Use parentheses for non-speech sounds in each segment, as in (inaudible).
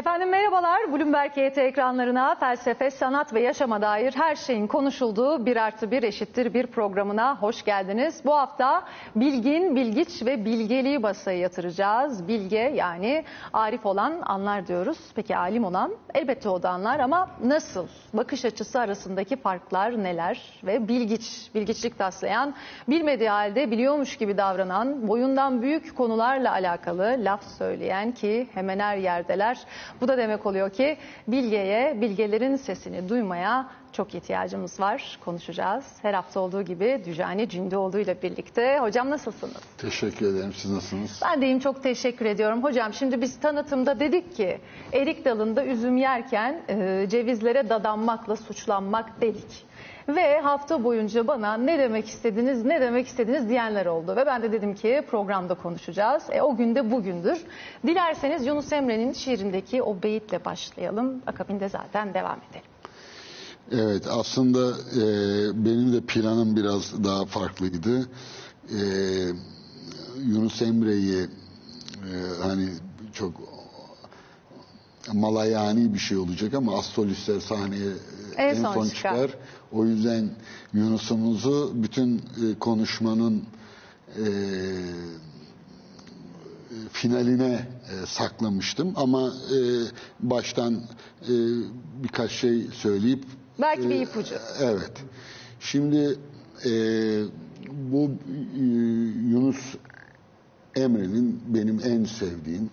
Efendim merhabalar. Bloomberg YT ekranlarına felsefe, sanat ve yaşama dair her şeyin konuşulduğu bir artı bir eşittir bir programına hoş geldiniz. Bu hafta bilgin, bilgiç ve bilgeliği masaya yatıracağız. Bilge yani arif olan anlar diyoruz. Peki alim olan elbette o da anlar ama nasıl? Bakış açısı arasındaki farklar neler? Ve bilgiç, bilgiçlik taslayan, bilmediği halde biliyormuş gibi davranan, boyundan büyük konularla alakalı laf söyleyen ki hemen her yerdeler. Bu da demek oluyor ki bilgeye, bilgelerin sesini duymaya çok ihtiyacımız var. Konuşacağız. Her hafta olduğu gibi Dücani Cündoğlu ile birlikte. Hocam nasılsınız? Teşekkür ederim. Siz nasılsınız? Ben deyim çok teşekkür ediyorum. Hocam şimdi biz tanıtımda dedik ki erik dalında üzüm yerken e, cevizlere dadanmakla suçlanmak dedik. Ve hafta boyunca bana ne demek istediniz, ne demek istediniz diyenler oldu. Ve ben de dedim ki programda konuşacağız. E, o gün de bugündür. Dilerseniz Yunus Emre'nin şiirindeki o beyitle başlayalım. Akabinde zaten devam edelim. Evet aslında e, benim de planım biraz daha farklıydı. E, Yunus Emre'yi e, hani çok malayani bir şey olacak ama astrolistler sahneye En en, son son, çıkar. çıkar. O yüzden Yunus'umuzu bütün e, konuşmanın e, finaline e, saklamıştım ama e, baştan e, birkaç şey söyleyip Belki bir ipucu. Evet. Şimdi e, bu e, Yunus Emre'nin benim en sevdiğim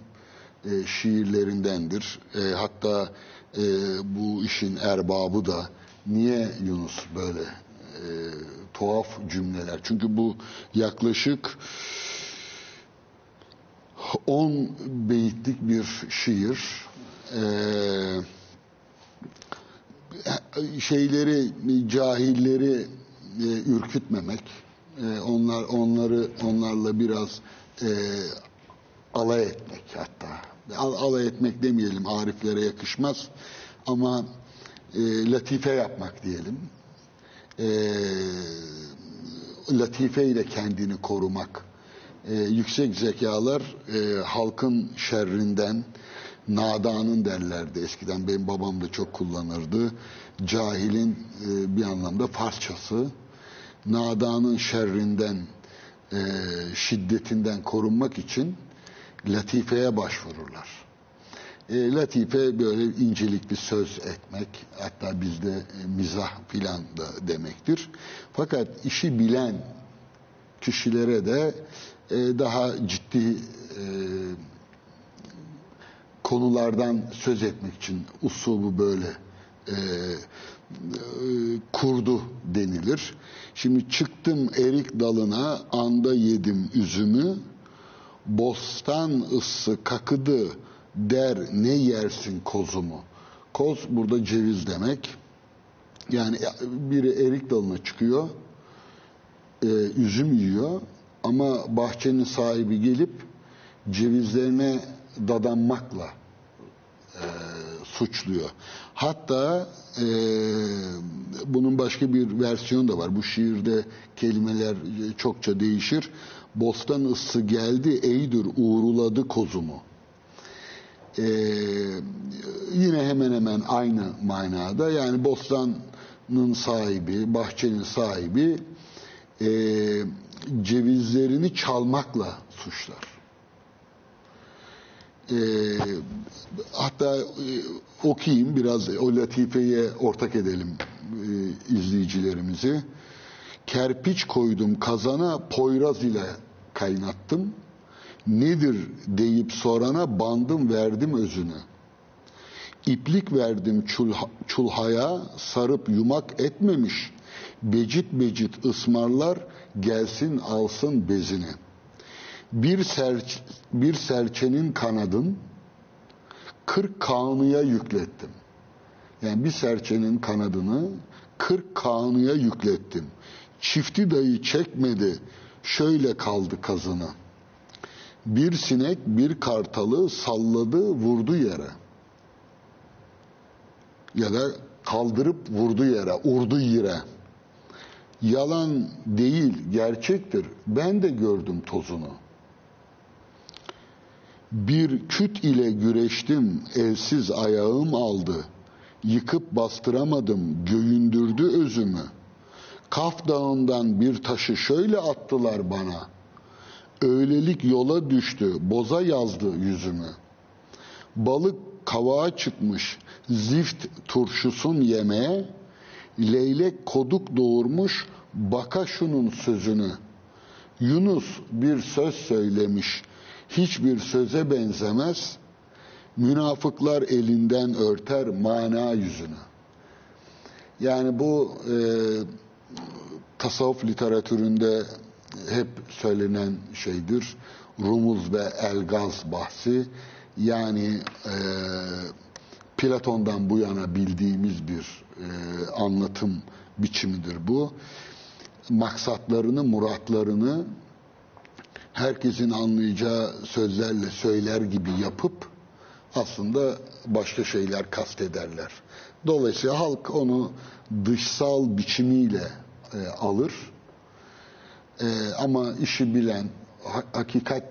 e, şiirlerindendir. E, hatta e, bu işin erbabı da niye Yunus böyle e, tuhaf cümleler? Çünkü bu yaklaşık 10 beyitlik bir şiir. Eee şeyleri cahilleri e, ürkütmemek e, onlar onları onlarla biraz e, alay etmek hatta Al- alay etmek demeyelim ariflere yakışmaz ama e, latife yapmak diyelim. E, latife ile kendini korumak. E, yüksek zekalar e, halkın şerrinden nadanın derlerdi. Eskiden benim babam da çok kullanırdı. Cahilin e, bir anlamda Farsçası. Nadanın şerrinden e, şiddetinden korunmak için latifeye başvururlar e, latife böyle incelik bir söz etmek hatta bizde e, mizah filan da demektir fakat işi bilen kişilere de e, daha ciddi e, konulardan söz etmek için usubu böyle e, e, kurdu denilir. Şimdi çıktım erik dalına anda yedim üzümü bostan ıssı kakıdı der ne yersin kozumu. Koz burada ceviz demek. Yani biri erik dalına çıkıyor e, üzüm yiyor ama bahçenin sahibi gelip cevizlerine dadanmakla e, suçluyor. Hatta e, bunun başka bir versiyonu da var. Bu şiirde kelimeler çokça değişir. Bostan ıssı geldi eydir uğruladı kozumu. E, yine hemen hemen aynı manada yani bostanın sahibi, bahçenin sahibi e, cevizlerini çalmakla suçlar. E, hatta e, okuyayım biraz o latifeye ortak edelim e, izleyicilerimizi. Kerpiç koydum kazana poyraz ile kaynattım. Nedir deyip sorana bandım verdim özünü. İplik verdim çul, çulhaya sarıp yumak etmemiş. Becit becit ısmarlar gelsin alsın bezini. Bir, serç, bir serçenin kanadın kırk kanıya yüklettim. Yani bir serçenin kanadını kırk kanıya yüklettim. Çifti dayı çekmedi şöyle kaldı kazını. Bir sinek bir kartalı salladı vurdu yere. Ya da kaldırıp vurdu yere, urdu yere. Yalan değil, gerçektir. Ben de gördüm tozunu. Bir küt ile güreştim, elsiz ayağım aldı. Yıkıp bastıramadım, göğündürdü özümü. Kaf dağından bir taşı şöyle attılar bana. Öylelik yola düştü, boza yazdı yüzümü. Balık kavağa çıkmış, zift turşusun yemeğe, leylek koduk doğurmuş, baka şunun sözünü. Yunus bir söz söylemiş, hiçbir söze benzemez. Münafıklar elinden örter mana yüzünü. Yani bu e, tasavvuf literatüründe hep söylenen şeydir. Rumuz ve Elgaz bahsi. Yani e, Platon'dan bu yana bildiğimiz bir e, anlatım biçimidir bu. Maksatlarını, muratlarını herkesin anlayacağı sözlerle söyler gibi yapıp aslında başka şeyler kastederler. Dolayısıyla halk onu dışsal biçimiyle e, alır. E, ama işi bilen ha- hakikat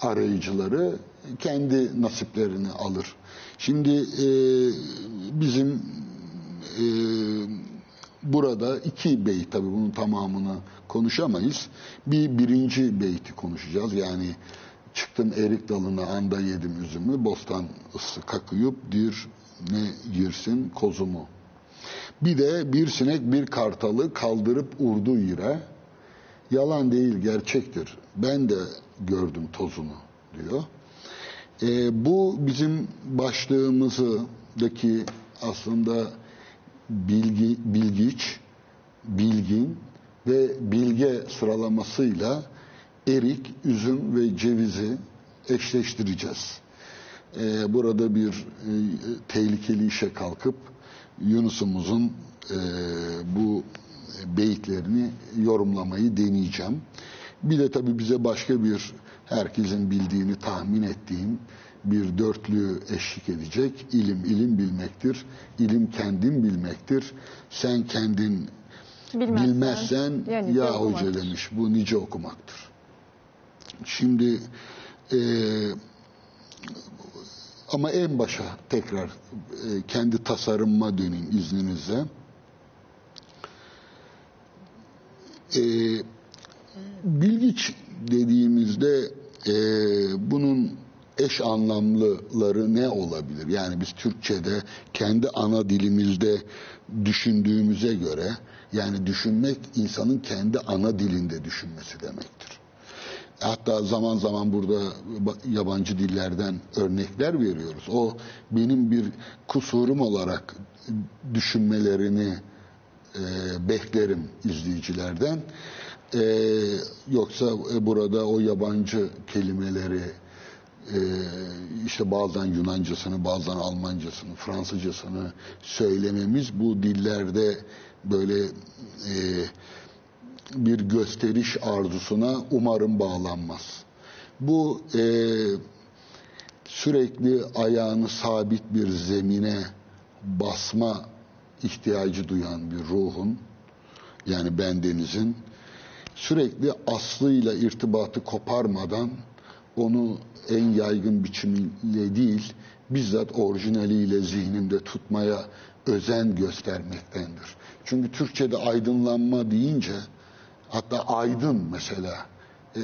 arayıcıları kendi nasiplerini alır. Şimdi e, bizim e, burada iki beyt tabii bunun tamamını konuşamayız. Bir birinci beyti konuşacağız. Yani çıktım erik dalına anda yedim üzümü, bostan ısı kakıyıp dir ne girsin kozumu. Bir de bir sinek bir kartalı kaldırıp urdu yere. Yalan değil gerçektir. Ben de gördüm tozunu diyor. E, bu bizim başlığımızdaki aslında bilgi, bilgiç, bilgin ve bilge sıralamasıyla erik, üzüm ve cevizi eşleştireceğiz. E, burada bir e, tehlikeli işe kalkıp Yunus'umuzun e, bu beyitlerini yorumlamayı deneyeceğim. Bir de tabii bize başka bir herkesin bildiğini tahmin ettiğim bir dörtlü eşlik edecek. İlim ilim bilmektir. İlim kendin bilmektir. Sen kendin Bilmezsen, bilmezsen ya ya, hoca demiş. Bu nice okumaktır. Şimdi e, ama en başa tekrar e, kendi tasarımıma döneyim izninizle. E, bilgiç dediğimizde e, bunun eş anlamlıları ne olabilir? Yani biz Türkçe'de kendi ana dilimizde düşündüğümüze göre yani düşünmek insanın kendi ana dilinde düşünmesi demektir. Hatta zaman zaman burada yabancı dillerden örnekler veriyoruz. O benim bir kusurum olarak düşünmelerini e, beklerim izleyicilerden. E, yoksa e, burada o yabancı kelimeleri e, işte bazen Yunancasını, bazen Almancasını, Fransızcasını söylememiz bu dillerde böyle e, bir gösteriş arzusuna umarım bağlanmaz. Bu e, sürekli ayağını sabit bir zemine basma ihtiyacı duyan bir ruhun yani bendenizin sürekli aslıyla irtibatı koparmadan onu en yaygın biçimiyle değil bizzat orijinaliyle zihninde tutmaya özen göstermektendir. Çünkü Türkçe'de aydınlanma deyince hatta aydın mesela e,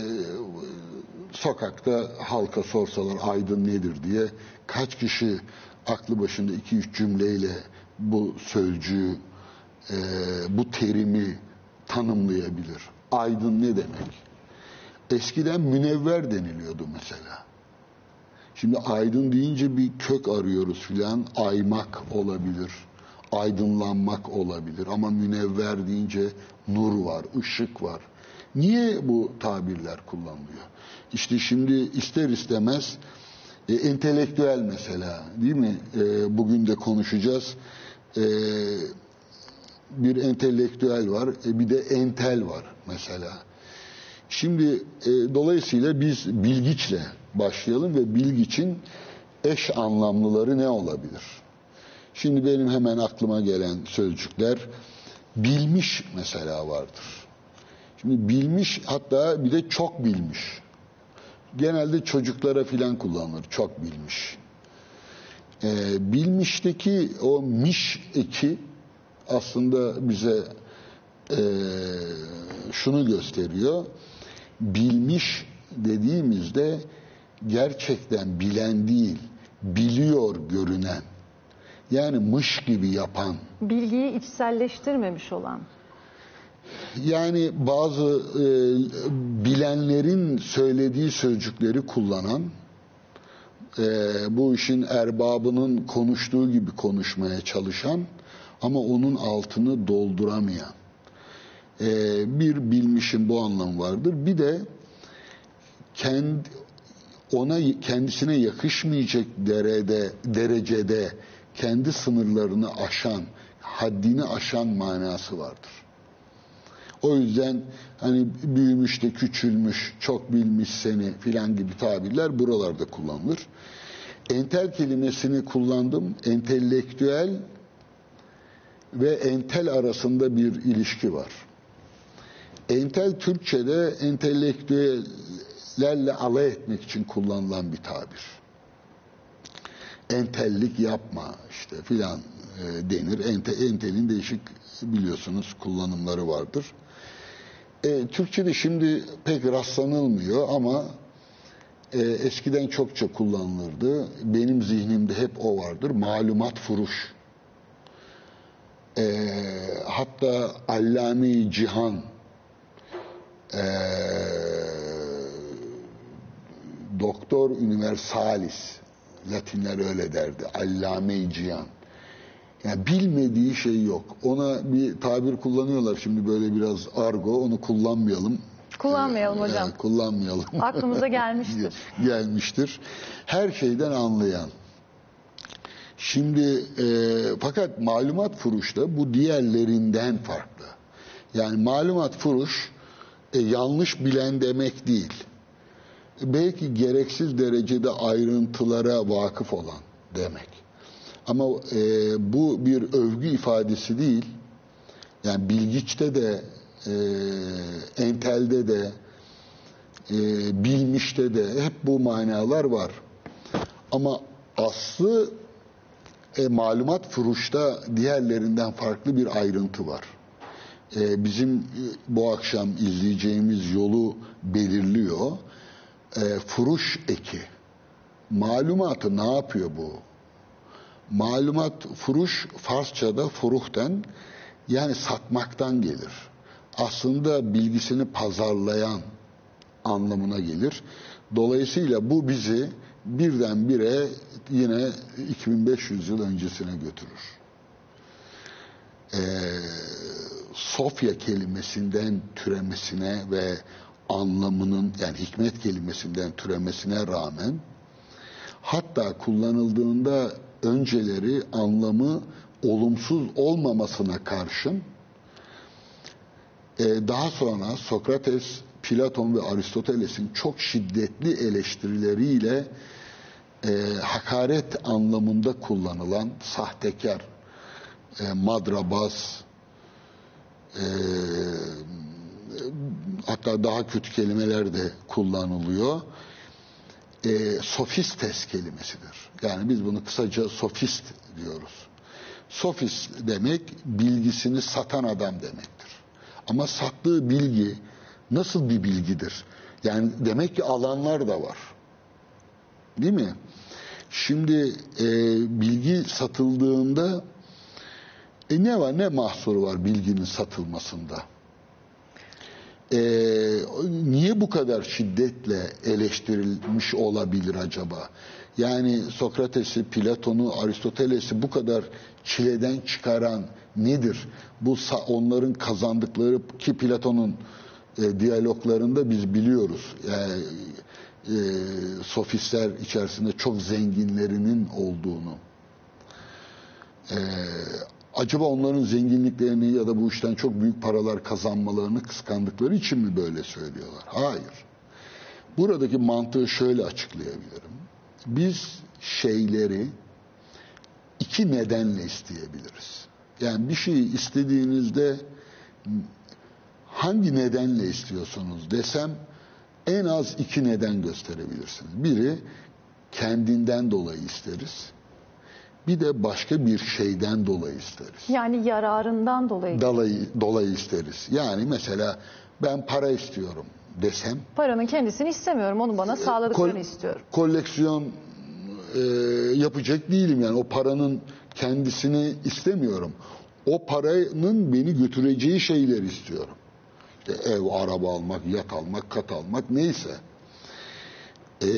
sokakta halka sorsalar aydın nedir diye kaç kişi aklı başında iki üç cümleyle bu sözcüğü e, bu terimi tanımlayabilir. Aydın ne demek? Eskiden münevver deniliyordu mesela. Şimdi aydın deyince bir kök arıyoruz filan. Aymak olabilir. Aydınlanmak olabilir. Ama münevver deyince nur var, ışık var. Niye bu tabirler kullanılıyor? İşte şimdi ister istemez e, entelektüel mesela değil mi? E, bugün de konuşacağız. E, bir entelektüel var, e, bir de entel var mesela. Şimdi e, dolayısıyla biz bilgiçle başlayalım ve bilgiçin eş anlamlıları ne olabilir? Şimdi benim hemen aklıma gelen sözcükler bilmiş mesela vardır. Şimdi bilmiş hatta bir de çok bilmiş. genelde çocuklara filan kullanılır. Çok bilmiş. Ee, bilmişteki o miş eki aslında bize e, şunu gösteriyor. Bilmiş dediğimizde gerçekten bilen değil, biliyor görünen. Yani mış gibi yapan. Bilgiyi içselleştirmemiş olan. Yani bazı e, bilenlerin söylediği sözcükleri kullanan, e, bu işin erbabının konuştuğu gibi konuşmaya çalışan ama onun altını dolduramayan e, bir bilmişin bu anlamı vardır. Bir de kendi ona kendisine yakışmayacak derede, derecede kendi sınırlarını aşan, haddini aşan manası vardır. O yüzden hani büyümüş de küçülmüş, çok bilmiş seni filan gibi tabirler buralarda kullanılır. Entel kelimesini kullandım. Entelektüel ve entel arasında bir ilişki var. Entel Türkçe'de entelektüellerle alay etmek için kullanılan bir tabir. Entellik yapma işte filan e, denir. Ente, entelin değişik biliyorsunuz kullanımları vardır. E, Türkçe'de şimdi pek rastlanılmıyor ama e, eskiden çokça kullanılırdı. Benim zihnimde hep o vardır. Malumat furuş. E, hatta Allame-i Cihan e, Doktor Universalis Latinler öyle derdi. Allame-i Cihan. Yani bilmediği şey yok. Ona bir tabir kullanıyorlar şimdi böyle biraz argo. Onu kullanmayalım. Kullanmayalım Ee, hocam. e, kullanmayalım. Aklımıza (laughs) gelmiştir. Gelmiştir. Her şeyden anlayan. Şimdi e, fakat malumat furuşta bu diğerlerinden farklı. Yani malumat furuş e, yanlış bilen demek değil. Belki gereksiz derecede ayrıntılara vakıf olan demek. Ama e, bu bir övgü ifadesi değil. Yani bilgiçte de, e, entelde de, e, bilmişte de hep bu manalar var. Ama aslı e, malumat furuşta diğerlerinden farklı bir ayrıntı var. E, bizim e, bu akşam izleyeceğimiz yolu belirliyor. E, furuş eki. Malumatı ne yapıyor bu? Malumat furuş Farsçada furuhten yani satmaktan gelir. Aslında bilgisini pazarlayan anlamına gelir. Dolayısıyla bu bizi birdenbire yine 2500 yıl öncesine götürür. Ee, Sofya kelimesinden türemesine ve anlamının yani hikmet kelimesinden türemesine rağmen hatta kullanıldığında önceleri anlamı olumsuz olmamasına karşın e, daha sonra Sokrates, Platon ve Aristoteles'in çok şiddetli eleştirileriyle e, hakaret anlamında kullanılan sahtekar, e, madrabaz, hatta daha kötü kelimeler de kullanılıyor. Sofistes kelimesidir. Yani biz bunu kısaca sofist diyoruz. Sofist demek bilgisini satan adam demektir. Ama sattığı bilgi nasıl bir bilgidir? Yani demek ki alanlar da var. Değil mi? Şimdi e, bilgi satıldığında e, ne var ne mahsuru var bilginin satılmasında? E, niye bu kadar şiddetle eleştirilmiş olabilir acaba? Yani Sokrates'i, Platon'u, Aristoteles'i bu kadar çileden çıkaran nedir? Bu onların kazandıkları ki Platon'un e, diyaloglarında biz biliyoruz. Yani e, sofistler içerisinde çok zenginlerinin olduğunu. E, acaba onların zenginliklerini ya da bu işten çok büyük paralar kazanmalarını kıskandıkları için mi böyle söylüyorlar? Hayır. Buradaki mantığı şöyle açıklayabilirim. Biz şeyleri iki nedenle isteyebiliriz. Yani bir şeyi istediğinizde hangi nedenle istiyorsunuz desem en az iki neden gösterebilirsiniz. Biri kendinden dolayı isteriz. Bir de başka bir şeyden dolayı isteriz. Yani yararından dolayı. Dolayı, dolayı isteriz. Yani mesela ben para istiyorum desem Paranın kendisini istemiyorum. Onu bana sağladıklarını kol- istiyorum. koleksiyon e, yapacak değilim yani o paranın kendisini istemiyorum. O paranın beni götüreceği şeyler istiyorum. İşte ev, araba almak, yat almak, kat almak neyse. E,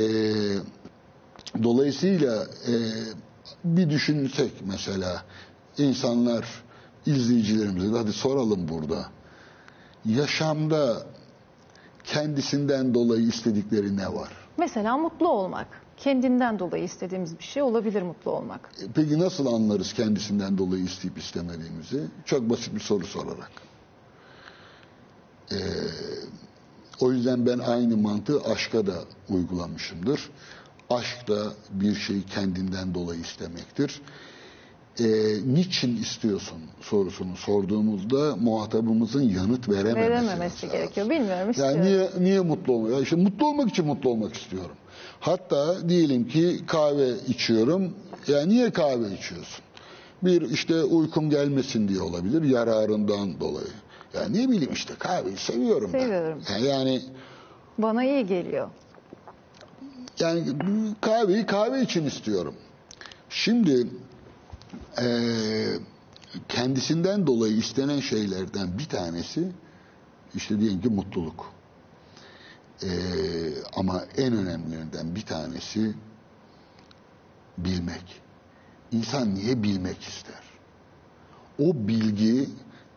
dolayısıyla e, bir düşünsek mesela insanlar izleyicilerimize hadi soralım burada. Yaşamda kendisinden dolayı istedikleri ne var? Mesela mutlu olmak. Kendinden dolayı istediğimiz bir şey olabilir mutlu olmak. E, Peki nasıl anlarız kendisinden dolayı isteyip istemediğimizi? Çok basit bir soru sorarak. Ee, o yüzden ben aynı mantığı aşka da uygulamışımdır. Aşk da bir şeyi kendinden dolayı istemektir. Ee, niçin istiyorsun sorusunu sorduğumuzda muhatabımızın yanıt verememesi, Verememesi gerekiyor. Bilmiyorum istiyorum. Yani niye niye mutlu olmuyor? İşte mutlu olmak için mutlu olmak istiyorum. Hatta diyelim ki kahve içiyorum. Ya niye kahve içiyorsun? Bir işte uykum gelmesin diye olabilir, yararından dolayı. Ya ne bileyim işte kahveyi seviyorum ben. Seviyorum. Ya Yani Bana iyi geliyor. yani kahveyi kahve için istiyorum. Şimdi eee, kendisinden dolayı istenen şeylerden bir tanesi işte diyelim ki mutluluk. Eee, ama en önemlilerinden bir tanesi bilmek. İnsan niye bilmek ister? O bilgi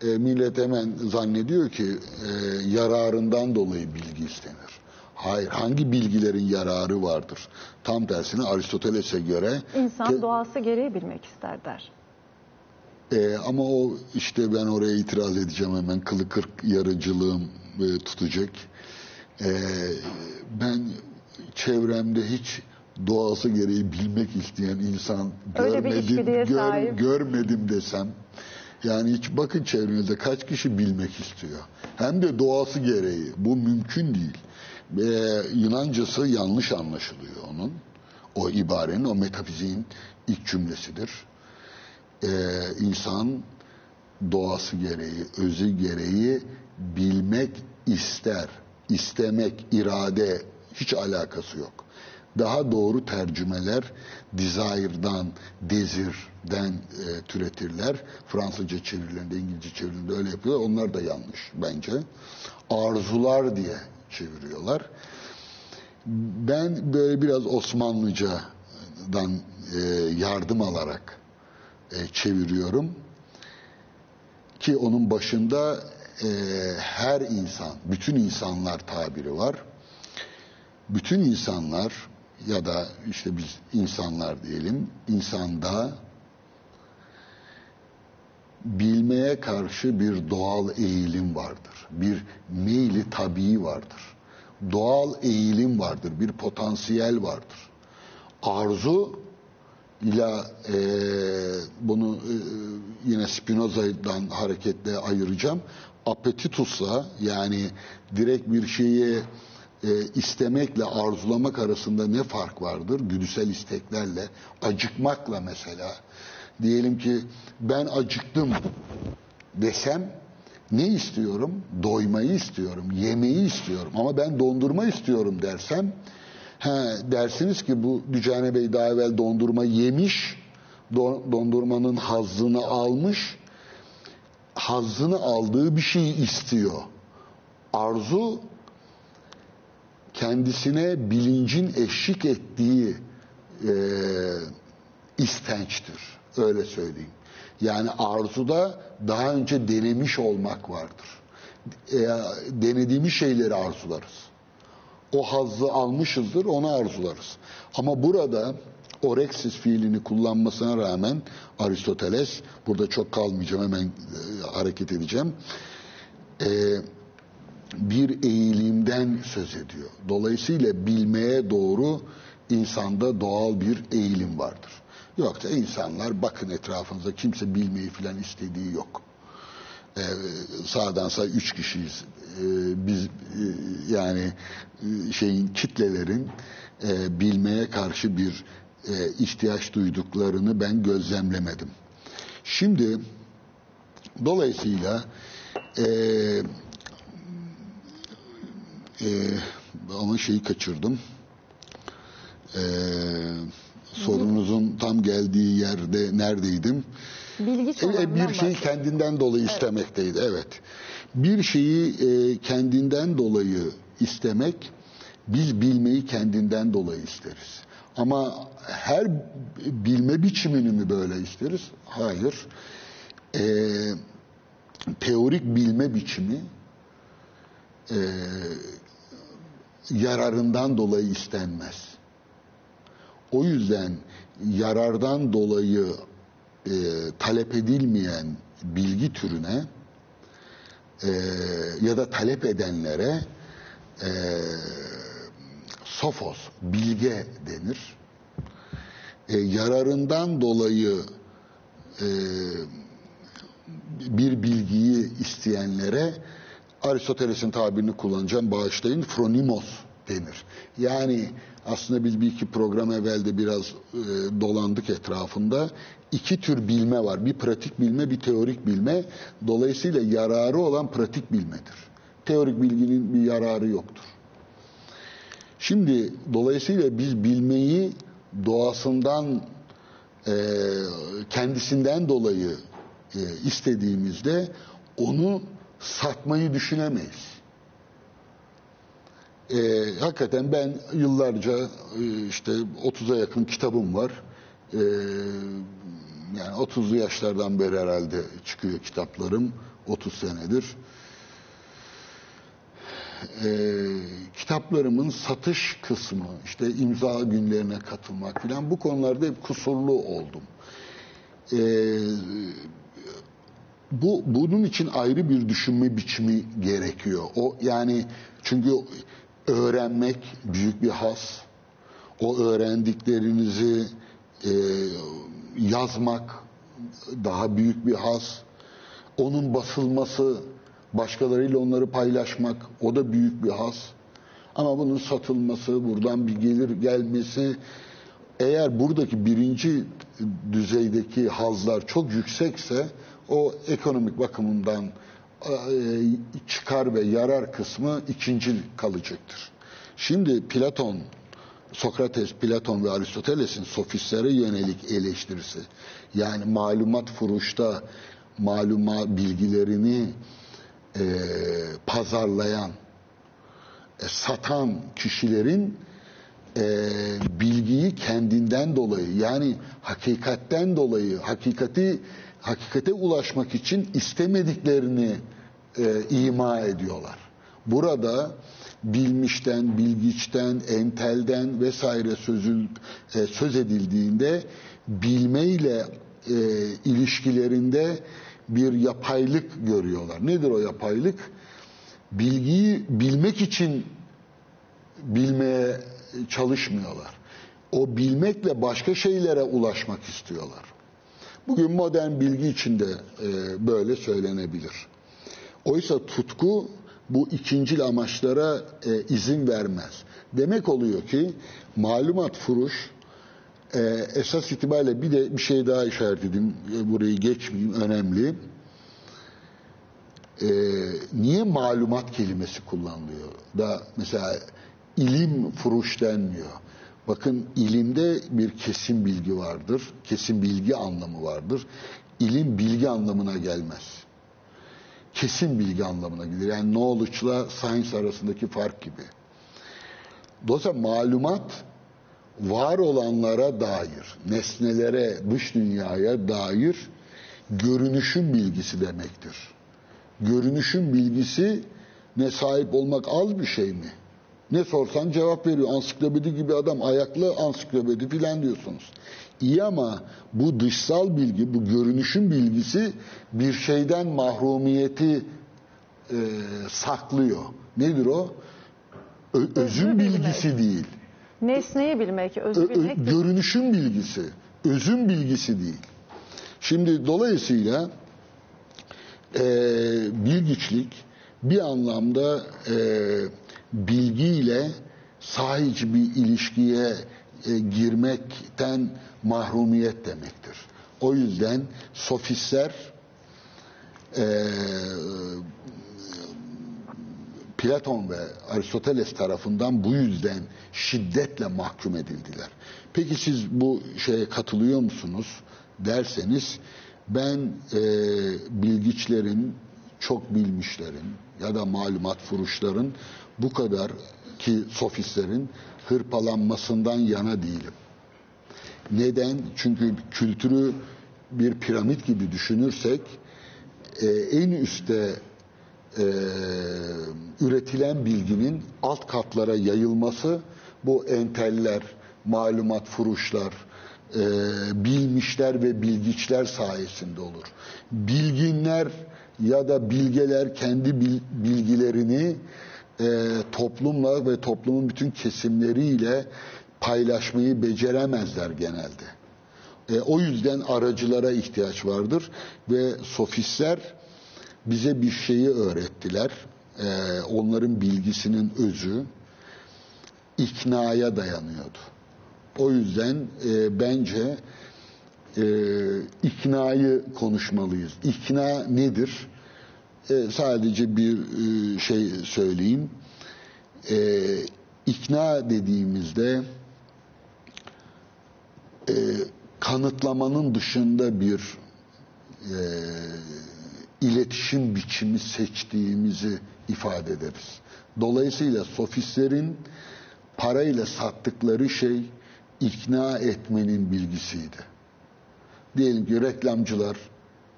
e, millet hemen zannediyor ki e, yararından dolayı bilgi istenir. Hayır, hangi bilgilerin yararı vardır? Tam tersine Aristoteles'e göre İnsan te- doğası gereği bilmek ister der. e, ama o işte ben oraya itiraz edeceğim hemen kılı kırk yarıcılığım e, tutacak. E, ben çevremde hiç doğası gereği bilmek isteyen insan Öyle bir görmedim, sahip. görmedim desem. Yani hiç bakın çevrenizde kaç kişi bilmek istiyor. Hem de doğası gereği. Bu mümkün değil. Ee, Yunancası yanlış anlaşılıyor onun. O ibarenin, o metafiziğin ilk cümlesidir e, insan doğası gereği, özü gereği bilmek ister. İstemek, irade hiç alakası yok. Daha doğru tercümeler desire'dan, desir'den e, türetirler. Fransızca çevirilerinde, İngilizce çevirilerinde öyle yapıyorlar. Onlar da yanlış bence. Arzular diye çeviriyorlar. Ben böyle biraz Osmanlıcadan e, yardım alarak e, çeviriyorum ki onun başında e, her insan, bütün insanlar tabiri var. Bütün insanlar ya da işte biz insanlar diyelim, insanda bilmeye karşı bir doğal eğilim vardır. Bir meyli tabii vardır. Doğal eğilim vardır, bir potansiyel vardır. Arzu ila e, bunu e, yine Spinoza'dan hareketle ayıracağım. Appetitusla yani direkt bir şeyi e, istemekle arzulamak arasında ne fark vardır? Güdüsel isteklerle, acıkmakla mesela. Diyelim ki ben acıktım desem ne istiyorum? Doymayı istiyorum, yemeği istiyorum. Ama ben dondurma istiyorum dersem He, dersiniz ki bu Dücane Bey daha evvel dondurma yemiş, do- dondurmanın hazzını almış, hazzını aldığı bir şeyi istiyor. Arzu kendisine bilincin eşlik ettiği e, istençtir. Öyle söyleyeyim. Yani arzuda daha önce denemiş olmak vardır. E, denediğimiz şeyleri arzularız o hazzı almışızdır, onu arzularız. Ama burada oreksis fiilini kullanmasına rağmen Aristoteles, burada çok kalmayacağım hemen e, hareket edeceğim, e, bir eğilimden söz ediyor. Dolayısıyla bilmeye doğru insanda doğal bir eğilim vardır. Yoksa insanlar bakın etrafınıza kimse bilmeyi filan istediği yok. Ee, sağdan sağ üç kişiyiz biz e, yani e, şeyin kitlelerin e, bilmeye karşı bir e, ihtiyaç duyduklarını ben gözlemlemedim. Şimdi dolayısıyla e, e, ama şeyi kaçırdım. E, sorunuzun tam geldiği yerde neredeydim? Bilgi E, bir şeyi bahsediyor. kendinden dolayı istemekteydi. Evet. Bir şeyi e, kendinden dolayı istemek, biz bilmeyi kendinden dolayı isteriz. Ama her bilme biçimini mi böyle isteriz? Hayır. E, teorik bilme biçimi e, yararından dolayı istenmez. O yüzden yarardan dolayı e, talep edilmeyen bilgi türüne e, ya da talep edenlere e, sofos, bilge denir. E, yararından dolayı e, bir bilgiyi isteyenlere Aristoteles'in tabirini kullanacağım bağışlayın fronimos denir. Yani aslında biz bir iki program evvelde biraz e, dolandık etrafında. İki tür bilme var. Bir pratik bilme, bir teorik bilme. Dolayısıyla yararı olan pratik bilmedir. Teorik bilginin bir yararı yoktur. Şimdi dolayısıyla biz bilmeyi doğasından e, kendisinden dolayı e, istediğimizde onu satmayı düşünemeyiz. E, hakikaten ben yıllarca e, işte 30'a yakın kitabım var. E, yani 30'lu yaşlardan beri herhalde çıkıyor kitaplarım. 30 senedir. E, kitaplarımın satış kısmı, işte imza günlerine katılmak falan bu konularda hep kusurlu oldum. E, bu bunun için ayrı bir düşünme biçimi gerekiyor. O yani çünkü öğrenmek büyük bir has. O öğrendiklerinizi e, yazmak daha büyük bir has. Onun basılması, başkalarıyla onları paylaşmak o da büyük bir has. Ama bunun satılması, buradan bir gelir gelmesi eğer buradaki birinci düzeydeki hazlar çok yüksekse o ekonomik bakımından çıkar ve yarar kısmı ikinci kalacaktır. Şimdi Platon, Sokrates, Platon ve Aristoteles'in sofistlere yönelik eleştirisi yani malumat furuşta maluma bilgilerini e, pazarlayan, e, satan kişilerin e, bilgiyi kendinden dolayı yani hakikatten dolayı hakikati hakikate ulaşmak için istemediklerini e, ima ediyorlar. Burada bilmişten, bilgiçten, entelden vesaire sözül, e, söz edildiğinde bilmeyle e, ilişkilerinde bir yapaylık görüyorlar. Nedir o yapaylık? Bilgiyi bilmek için bilmeye çalışmıyorlar. O bilmekle başka şeylere ulaşmak istiyorlar. Bugün modern bilgi içinde e, böyle söylenebilir. Oysa tutku bu ikincil amaçlara e, izin vermez. Demek oluyor ki malumat furuş e, esas itibariyle bir de bir şey daha işaret edeyim. E, burayı geçmeyeyim önemli. E, niye malumat kelimesi kullanılıyor? Da mesela ilim furuş denmiyor. Bakın ilimde bir kesin bilgi vardır. Kesin bilgi anlamı vardır. İlim bilgi anlamına gelmez. Kesin bilgi anlamına gelir. Yani knowledge'la science arasındaki fark gibi. Dolayısıyla malumat var olanlara dair, nesnelere, dış dünyaya dair görünüşün bilgisi demektir. Görünüşün bilgisi ne sahip olmak az bir şey mi? Ne sorsan cevap veriyor. Ansiklopedi gibi adam ayaklı ansiklopedi filan diyorsunuz. İyi ama bu dışsal bilgi, bu görünüşün bilgisi bir şeyden mahrumiyeti e, saklıyor. Nedir o? Ö- özün bilmek. bilgisi değil. Nesneyi bilmek, özü Ö- ö- bilmek değil. görünüşün bilgisi, özün bilgisi değil. Şimdi dolayısıyla e, bilgiçlik bir anlamda e, bilgiyle sahici bir ilişkiye e, girmekten mahrumiyet demektir. O yüzden sofistler e, Platon ve Aristoteles tarafından bu yüzden şiddetle mahkum edildiler. Peki siz bu şeye katılıyor musunuz derseniz ben e, bilgiçlerin, çok bilmişlerin ya da malumat furuşların bu kadar ki sofistlerin hırpalanmasından yana değilim. Neden? Çünkü kültürü bir piramit gibi düşünürsek e, en üstte e, üretilen bilginin alt katlara yayılması bu enteller, malumat furuşlar, e, bilmişler ve bilgiçler sayesinde olur. Bilginler ya da bilgeler kendi bil, bilgilerini e, toplumla ve toplumun bütün kesimleriyle paylaşmayı beceremezler genelde. E, o yüzden aracılara ihtiyaç vardır ve sofistler bize bir şeyi öğrettiler. E, onların bilgisinin özü iknaya dayanıyordu. O yüzden e, bence e, iknayı konuşmalıyız. İkna nedir? Sadece bir e, şey söyleyeyim. E, ikna dediğimizde e, kanıtlamanın dışında bir e, iletişim biçimi seçtiğimizi ifade ederiz. Dolayısıyla sofistlerin parayla sattıkları şey ikna etmenin bilgisiydi. Diyelim ki reklamcılar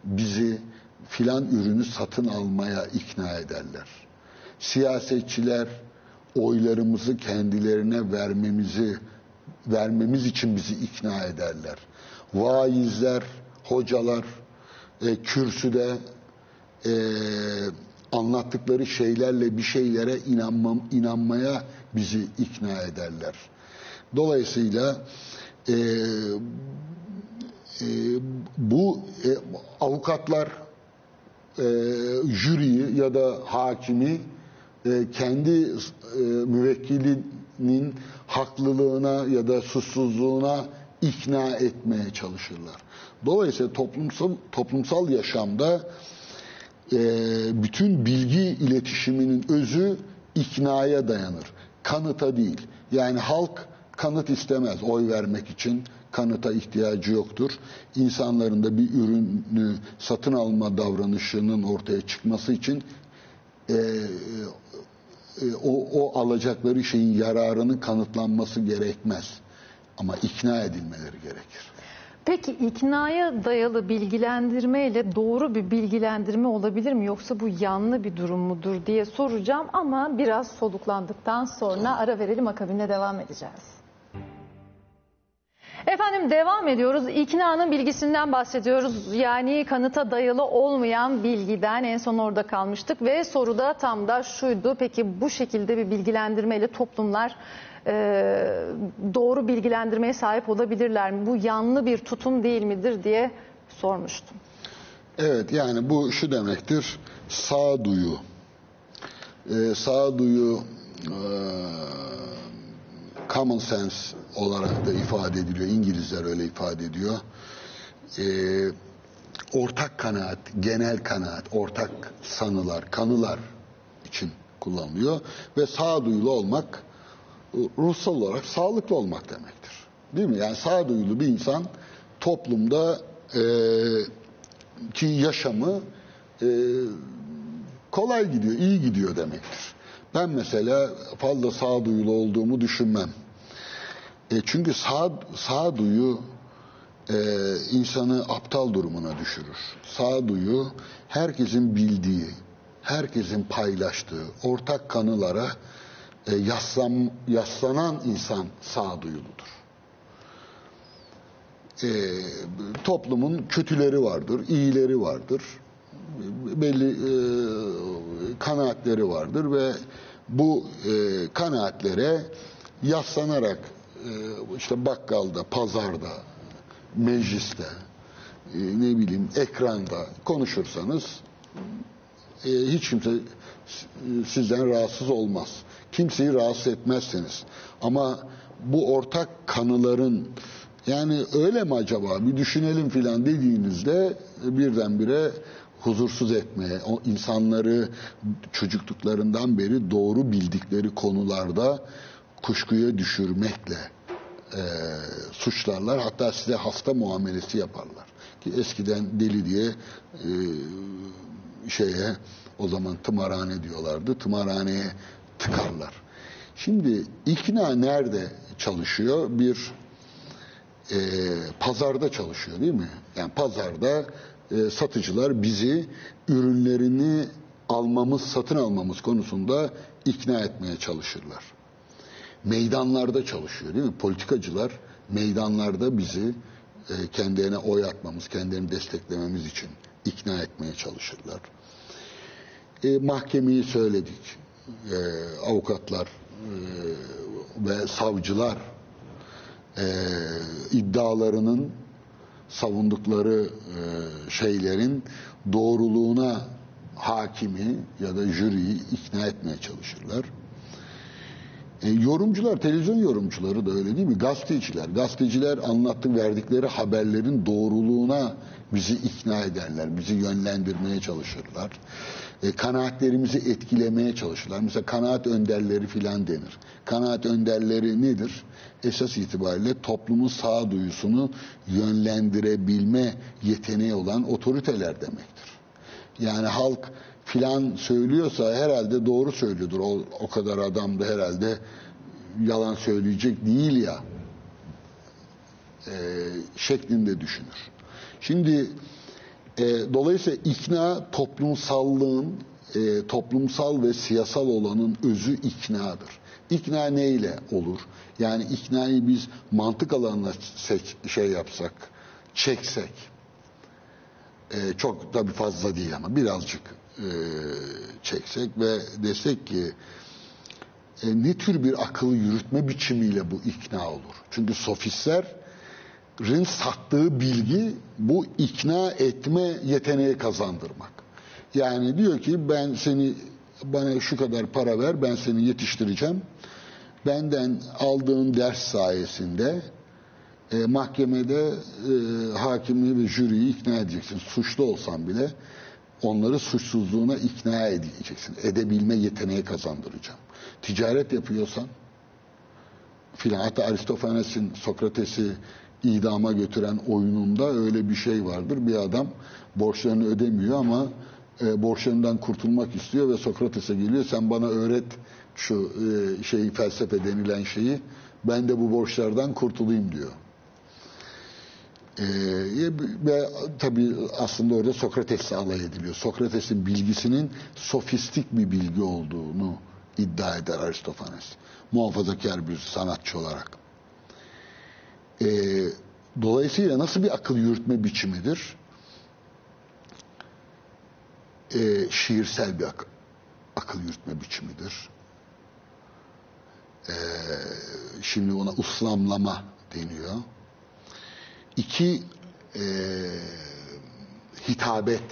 bizi filan ürünü satın almaya ikna ederler. Siyasetçiler oylarımızı kendilerine vermemizi vermemiz için bizi ikna ederler. Vaizler, hocalar e, kürsüde e, anlattıkları şeylerle bir şeylere inanmam, inanmaya bizi ikna ederler. Dolayısıyla e, e, bu e, avukatlar e, jüriyi ya da hakimi e, kendi e, müvekkilinin haklılığına ya da suçsuzluğuna ikna etmeye çalışırlar. Dolayısıyla toplumsal toplumsal yaşamda e, bütün bilgi iletişiminin özü iknaya dayanır. Kanıta değil. Yani halk kanıt istemez oy vermek için kanıta ihtiyacı yoktur. İnsanların da bir ürünü satın alma davranışının ortaya çıkması için e, e, o, o alacakları şeyin yararını kanıtlanması gerekmez. Ama ikna edilmeleri gerekir. Peki iknaya dayalı bilgilendirme ile doğru bir bilgilendirme olabilir mi yoksa bu yanlı bir durum mudur diye soracağım ama biraz soluklandıktan sonra ara verelim akabinde devam edeceğiz. Efendim devam ediyoruz. İknanın bilgisinden bahsediyoruz. Yani kanıta dayalı olmayan bilgiden en son orada kalmıştık ve soruda tam da şuydu. Peki bu şekilde bir bilgilendirmeyle toplumlar e, doğru bilgilendirmeye sahip olabilirler mi? Bu yanlı bir tutum değil midir diye sormuştum. Evet yani bu şu demektir. Sağduyu. Ee, sağduyu e, common sense olarak da ifade ediliyor. İngilizler öyle ifade ediyor. Ee, ortak kanaat, genel kanaat, ortak sanılar, kanılar için kullanılıyor. Ve sağduyulu olmak ruhsal olarak sağlıklı olmak demektir. Değil mi? Yani sağduyulu bir insan toplumda e, ki yaşamı e, kolay gidiyor, iyi gidiyor demektir. Ben mesela fazla sağduyulu olduğumu düşünmem. E, çünkü sağ, sağduyu e, insanı aptal durumuna düşürür. Sağduyu herkesin bildiği, herkesin paylaştığı ortak kanılara e, yaslan, yaslanan insan sağduyuludur. E, toplumun kötüleri vardır, iyileri vardır. Belli e, kanaatleri vardır ve bu e, kanaatlere yaslanarak e, işte bakkalda, pazarda, mecliste, e, ne bileyim ekranda konuşursanız e, hiç kimse sizden rahatsız olmaz. Kimseyi rahatsız etmezseniz. Ama bu ortak kanıların yani öyle mi acaba bir düşünelim filan dediğinizde birdenbire huzursuz etmeye, o insanları çocukluklarından beri doğru bildikleri konularda kuşkuya düşürmekle e, suçlarlar. Hatta size hasta muamelesi yaparlar. Ki eskiden deli diye e, şeye o zaman tımarhane diyorlardı. Tımarhaneye tıkarlar. Şimdi ikna nerede çalışıyor? Bir e, pazarda çalışıyor değil mi? Yani pazarda e, satıcılar bizi ürünlerini almamız, satın almamız konusunda ikna etmeye çalışırlar. Meydanlarda çalışıyor değil mi? Politikacılar meydanlarda bizi e, kendilerine oy atmamız, kendilerini desteklememiz için ikna etmeye çalışırlar. E, mahkemeyi söyledik. E, avukatlar e, ve savcılar e, iddialarının savundukları e, şeylerin doğruluğuna hakimi ya da jüriyi ikna etmeye çalışırlar. E, yorumcular, televizyon yorumcuları da öyle değil mi? Gazeteciler, gazeteciler anlattık verdikleri haberlerin doğruluğuna bizi ikna ederler, bizi yönlendirmeye çalışırlar. E, kanaatlerimizi etkilemeye çalışırlar. Mesela kanaat önderleri filan denir. Kanaat önderleri nedir? Esas itibariyle toplumun sağduyusunu yönlendirebilme yeteneği olan otoriteler demektir. Yani halk filan söylüyorsa herhalde doğru söylüyordur. O, o kadar adam da herhalde yalan söyleyecek değil ya e, şeklinde düşünür. Şimdi e, dolayısıyla ikna toplumsallığın e, toplumsal ve siyasal olanın özü iknadır. İkna neyle olur? Yani iknayı biz mantık alanına seç, şey yapsak, çeksek, e, çok tabii fazla değil ama birazcık e, çeksek ve desek ki e, ne tür bir akıl yürütme biçimiyle bu ikna olur? Çünkü sofistlerin sattığı bilgi bu ikna etme yeteneği kazandırmak. Yani diyor ki ben seni bana şu kadar para ver ben seni yetiştireceğim. Benden aldığın ders sayesinde e, mahkemede e, hakimi ve jüriyi ikna edeceksin. Suçlu olsan bile onları suçsuzluğuna ikna edeceksin. Edebilme yeteneği kazandıracağım. Ticaret yapıyorsan filan hatta Aristofanes'in Sokrates'i idama götüren oyununda öyle bir şey vardır. Bir adam borçlarını ödemiyor ama e, borçlarından kurtulmak istiyor ve Sokrates'e geliyor. Sen bana öğret şu e, şeyi felsefe denilen şeyi. Ben de bu borçlardan kurtulayım diyor. Ee, ve tabii aslında orada Sokrates'le alay ediliyor. Sokrates'in bilgisinin sofistik bir bilgi olduğunu iddia eder Aristofanes. Muhafazakar bir sanatçı olarak. Ee, dolayısıyla nasıl bir akıl yürütme biçimidir? Ee, şiirsel bir ak akıl yürütme biçimidir. Ee, şimdi ona uslamlama deniyor. İki e, hitabet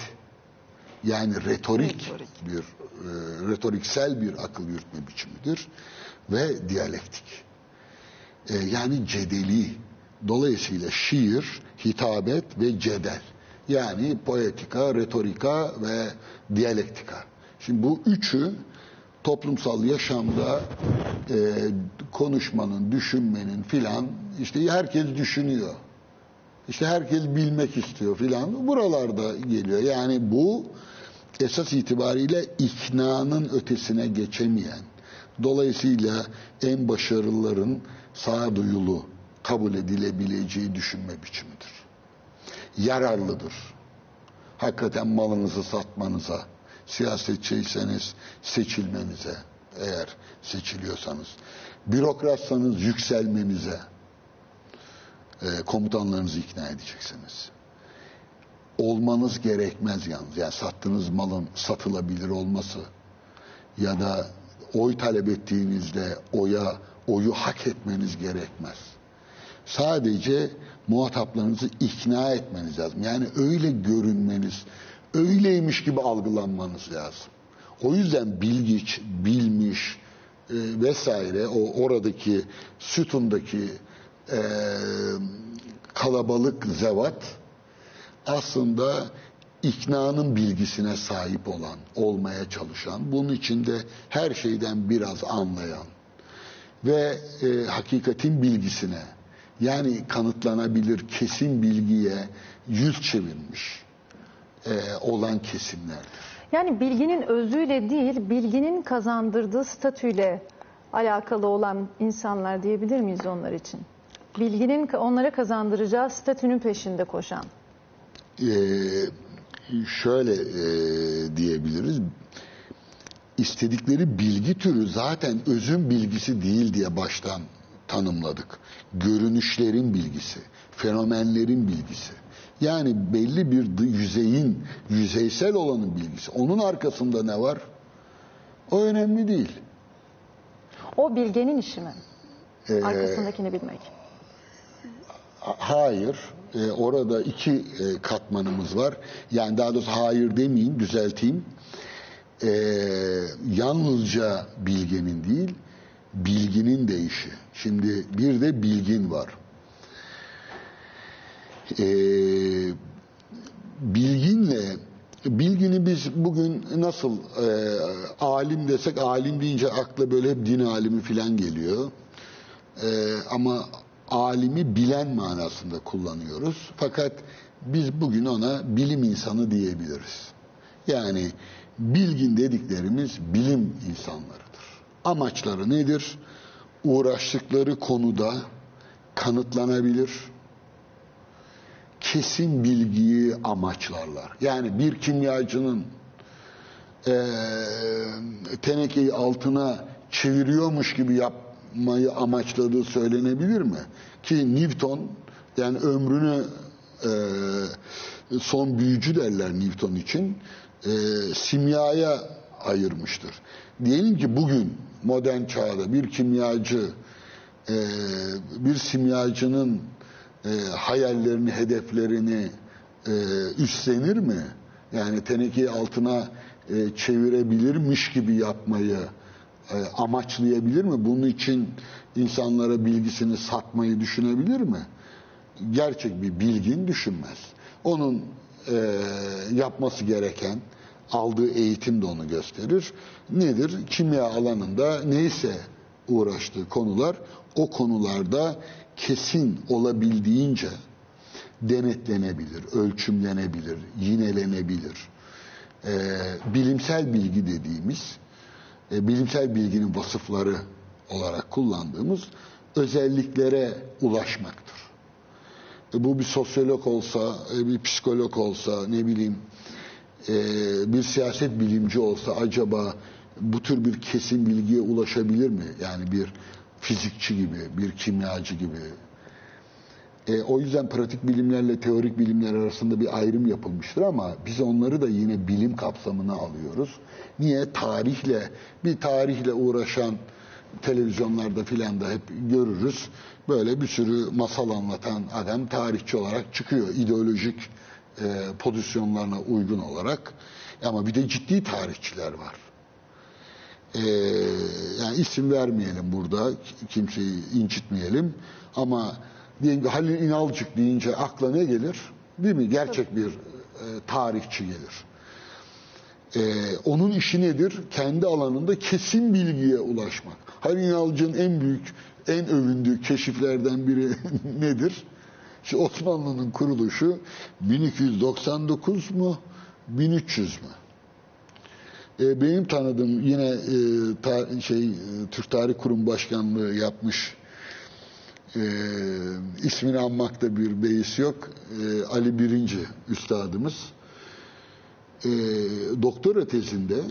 yani retorik, retorik. bir e, retoriksel bir akıl yürütme biçimidir ve diyalektik. E, yani cedeli. Dolayısıyla şiir, hitabet ve cedel. Yani poetika, retorika ve diyalektika. Şimdi bu üçü toplumsal yaşamda e, konuşmanın, düşünmenin filan işte herkes düşünüyor. İşte herkes bilmek istiyor filan. Buralarda geliyor. Yani bu esas itibariyle iknanın ötesine geçemeyen, dolayısıyla en başarılıların sağduyulu kabul edilebileceği düşünme biçimidir. Yararlıdır. Hakikaten malınızı satmanıza, siyasetçiyseniz seçilmenize, eğer seçiliyorsanız, bürokratsanız yükselmenize, e, komutanlarınızı ikna edeceksiniz. Olmanız gerekmez yalnız. Yani sattığınız malın satılabilir olması ya da oy talep ettiğinizde oya oyu hak etmeniz gerekmez. Sadece muhataplarınızı ikna etmeniz lazım. Yani öyle görünmeniz, öyleymiş gibi algılanmanız lazım. O yüzden bilgiç, bilmiş e, vesaire o oradaki sütundaki e, kalabalık zevat aslında iknanın bilgisine sahip olan, olmaya çalışan, bunun içinde her şeyden biraz anlayan ve e, hakikatin bilgisine yani kanıtlanabilir kesin bilgiye yüz çevirmiş e, olan kesimlerdir. Yani bilginin özüyle değil, bilginin kazandırdığı statüyle alakalı olan insanlar diyebilir miyiz onlar için? Bilginin onlara kazandıracağı statünün peşinde koşan. Ee, şöyle e, diyebiliriz. İstedikleri bilgi türü zaten özün bilgisi değil diye baştan tanımladık. Görünüşlerin bilgisi, fenomenlerin bilgisi. Yani belli bir yüzeyin, yüzeysel olanın bilgisi. Onun arkasında ne var? O önemli değil. O bilgenin işi mi? Arkasındakini bilmek. Hayır. Ee, orada iki e, katmanımız var. Yani daha doğrusu hayır demeyeyim, düzelteyim. Ee, yalnızca bilgenin değil, bilginin de işi. Şimdi bir de bilgin var. Ee, bilginle bilgini biz bugün nasıl e, alim desek alim deyince akla böyle hep din alimi filan geliyor. E, ama alimi bilen manasında kullanıyoruz. Fakat biz bugün ona bilim insanı diyebiliriz. Yani bilgin dediklerimiz bilim insanlarıdır. Amaçları nedir? Uğraştıkları konuda kanıtlanabilir, kesin bilgiyi amaçlarlar. Yani bir kimyacının e, tenekeyi altına çeviriyormuş gibi yapmayı amaçladığı söylenebilir mi? Ki Newton yani ömrünü e, son büyücü derler Newton için e, simyaya ayırmıştır. Diyelim ki bugün modern çağda bir kimyacı e, bir simyacının e, hayallerini, hedeflerini e, üstlenir mi? Yani tenekeyi altına çevirebilirmiş gibi yapmayı amaçlayabilir mi? Bunun için insanlara bilgisini satmayı düşünebilir mi? Gerçek bir bilgin düşünmez. Onun yapması gereken aldığı eğitim de onu gösterir. Nedir? Kimya alanında neyse uğraştığı konular o konularda kesin olabildiğince denetlenebilir, ölçümlenebilir, yinelenebilir. Ee, bilimsel bilgi dediğimiz, e, bilimsel bilginin vasıfları olarak kullandığımız özelliklere ulaşmaktır. E, bu bir sosyolog olsa, e, bir psikolog olsa, ne bileyim, e, bir siyaset bilimci olsa acaba bu tür bir kesin bilgiye ulaşabilir mi? Yani bir fizikçi gibi, bir kimyacı gibi. E, o yüzden pratik bilimlerle teorik bilimler arasında bir ayrım yapılmıştır ama biz onları da yine bilim kapsamına alıyoruz. Niye? Tarihle, bir tarihle uğraşan televizyonlarda filan da hep görürüz. Böyle bir sürü masal anlatan adam tarihçi olarak çıkıyor. ideolojik e, pozisyonlarına uygun olarak. Ama bir de ciddi tarihçiler var. Ee, yani isim vermeyelim burada, kimseyi incitmeyelim. Ama diyelim ki Halil İnalcık deyince akla ne gelir? Değil mi? Gerçek bir e, tarihçi gelir. Ee, onun işi nedir? Kendi alanında kesin bilgiye ulaşmak. Halil İnalcık'ın en büyük, en övündüğü keşiflerden biri (laughs) nedir? İşte Osmanlı'nın kuruluşu 1299 mu, 1300 mü? E, benim tanıdığım yine e, ta, şey e, Türk Tarih Kurum Başkanlığı yapmış e, ismini anmakta bir beis yok. E, Ali Birinci üstadımız e, doktora tezinde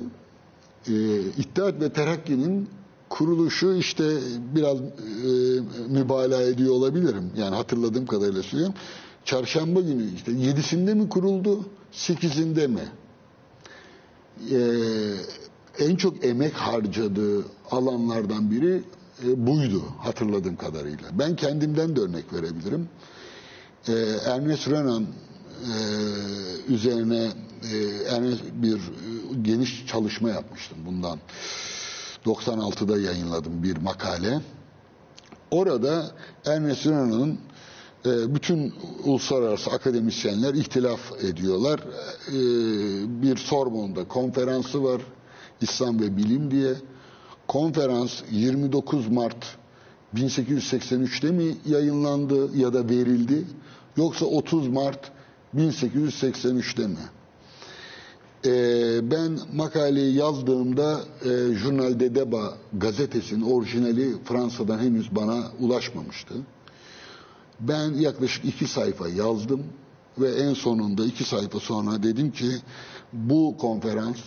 e, İttihat ve Terakki'nin kuruluşu işte biraz e, mübalağa ediyor olabilirim. Yani hatırladığım kadarıyla söylüyorum. Çarşamba günü işte yedisinde mi kuruldu, sekizinde mi? e, en çok emek harcadığı alanlardan biri e, buydu hatırladığım kadarıyla. Ben kendimden de örnek verebilirim. E, Ernest Renan e, üzerine yani bir e, geniş çalışma yapmıştım bundan. 96'da yayınladım bir makale. Orada Ernest Renan'ın e, bütün uluslararası akademisyenler ihtilaf ediyorlar. E, bir Sorbonne'da konferansı var. İslam ve Bilim diye. Konferans 29 Mart 1883'te mi yayınlandı ya da verildi yoksa 30 Mart 1883'te mi? Ee, ben makaleyi yazdığımda e, Journal de Débat gazetesinin orijinali Fransa'dan henüz bana ulaşmamıştı. Ben yaklaşık iki sayfa yazdım ve en sonunda iki sayfa sonra dedim ki bu konferans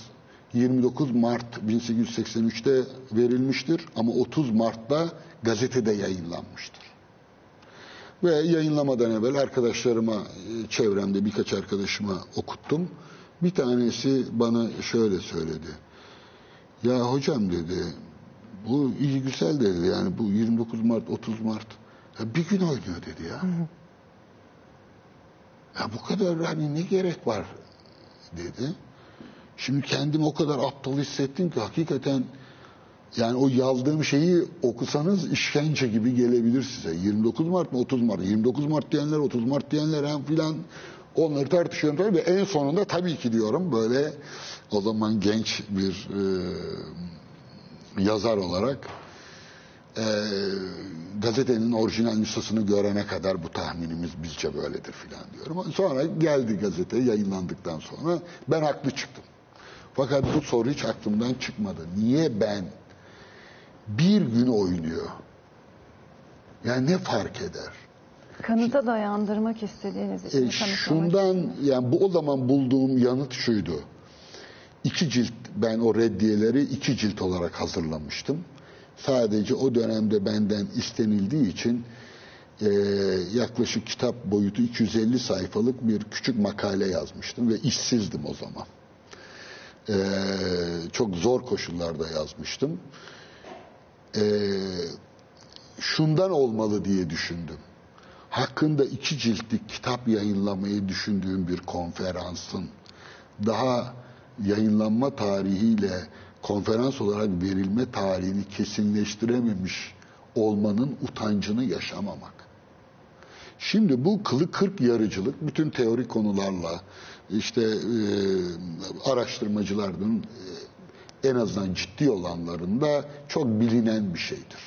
29 Mart 1883'te verilmiştir ama 30 Mart'ta gazetede yayınlanmıştır. Ve yayınlamadan evvel arkadaşlarıma, e, çevremde birkaç arkadaşıma okuttum. Bir tanesi bana şöyle söyledi. Ya hocam dedi, bu iyi güzel dedi. Yani bu 29 Mart, 30 Mart ya bir gün oynuyor dedi ya. Ya bu kadar hani ne gerek var dedi. Şimdi kendimi o kadar aptal hissettim ki hakikaten yani o yazdığım şeyi okusanız işkence gibi gelebilir size. 29 Mart mı 30 Mart? 29 Mart diyenler 30 Mart diyenler hem filan onları tartışıyorum tabii ve en sonunda tabii ki diyorum böyle o zaman genç bir e, yazar olarak e, gazetenin orijinal nüshasını görene kadar bu tahminimiz bizce böyledir filan diyorum. Sonra geldi gazete yayınlandıktan sonra ben haklı çıktım. Fakat bu soru hiç aklımdan çıkmadı. Niye ben bir gün oynuyor? Yani ne fark eder? Kanıta dayandırmak istediğiniz için. E, şundan yani bu o zaman bulduğum yanıt şuydu. İki cilt ben o reddiyeleri iki cilt olarak hazırlamıştım. Sadece o dönemde benden istenildiği için e, yaklaşık kitap boyutu 250 sayfalık bir küçük makale yazmıştım ve işsizdim o zaman. E, çok zor koşullarda yazmıştım. E, şundan olmalı diye düşündüm. Hakkında iki ciltlik kitap yayınlamayı düşündüğüm bir konferansın daha yayınlanma tarihiyle konferans olarak verilme tarihini kesinleştirememiş olmanın utancını yaşamamak. Şimdi bu kılı kırk yarıcılık bütün teorik konularla işte e, araştırmacıların e, en azından ciddi olanlarında çok bilinen bir şeydir.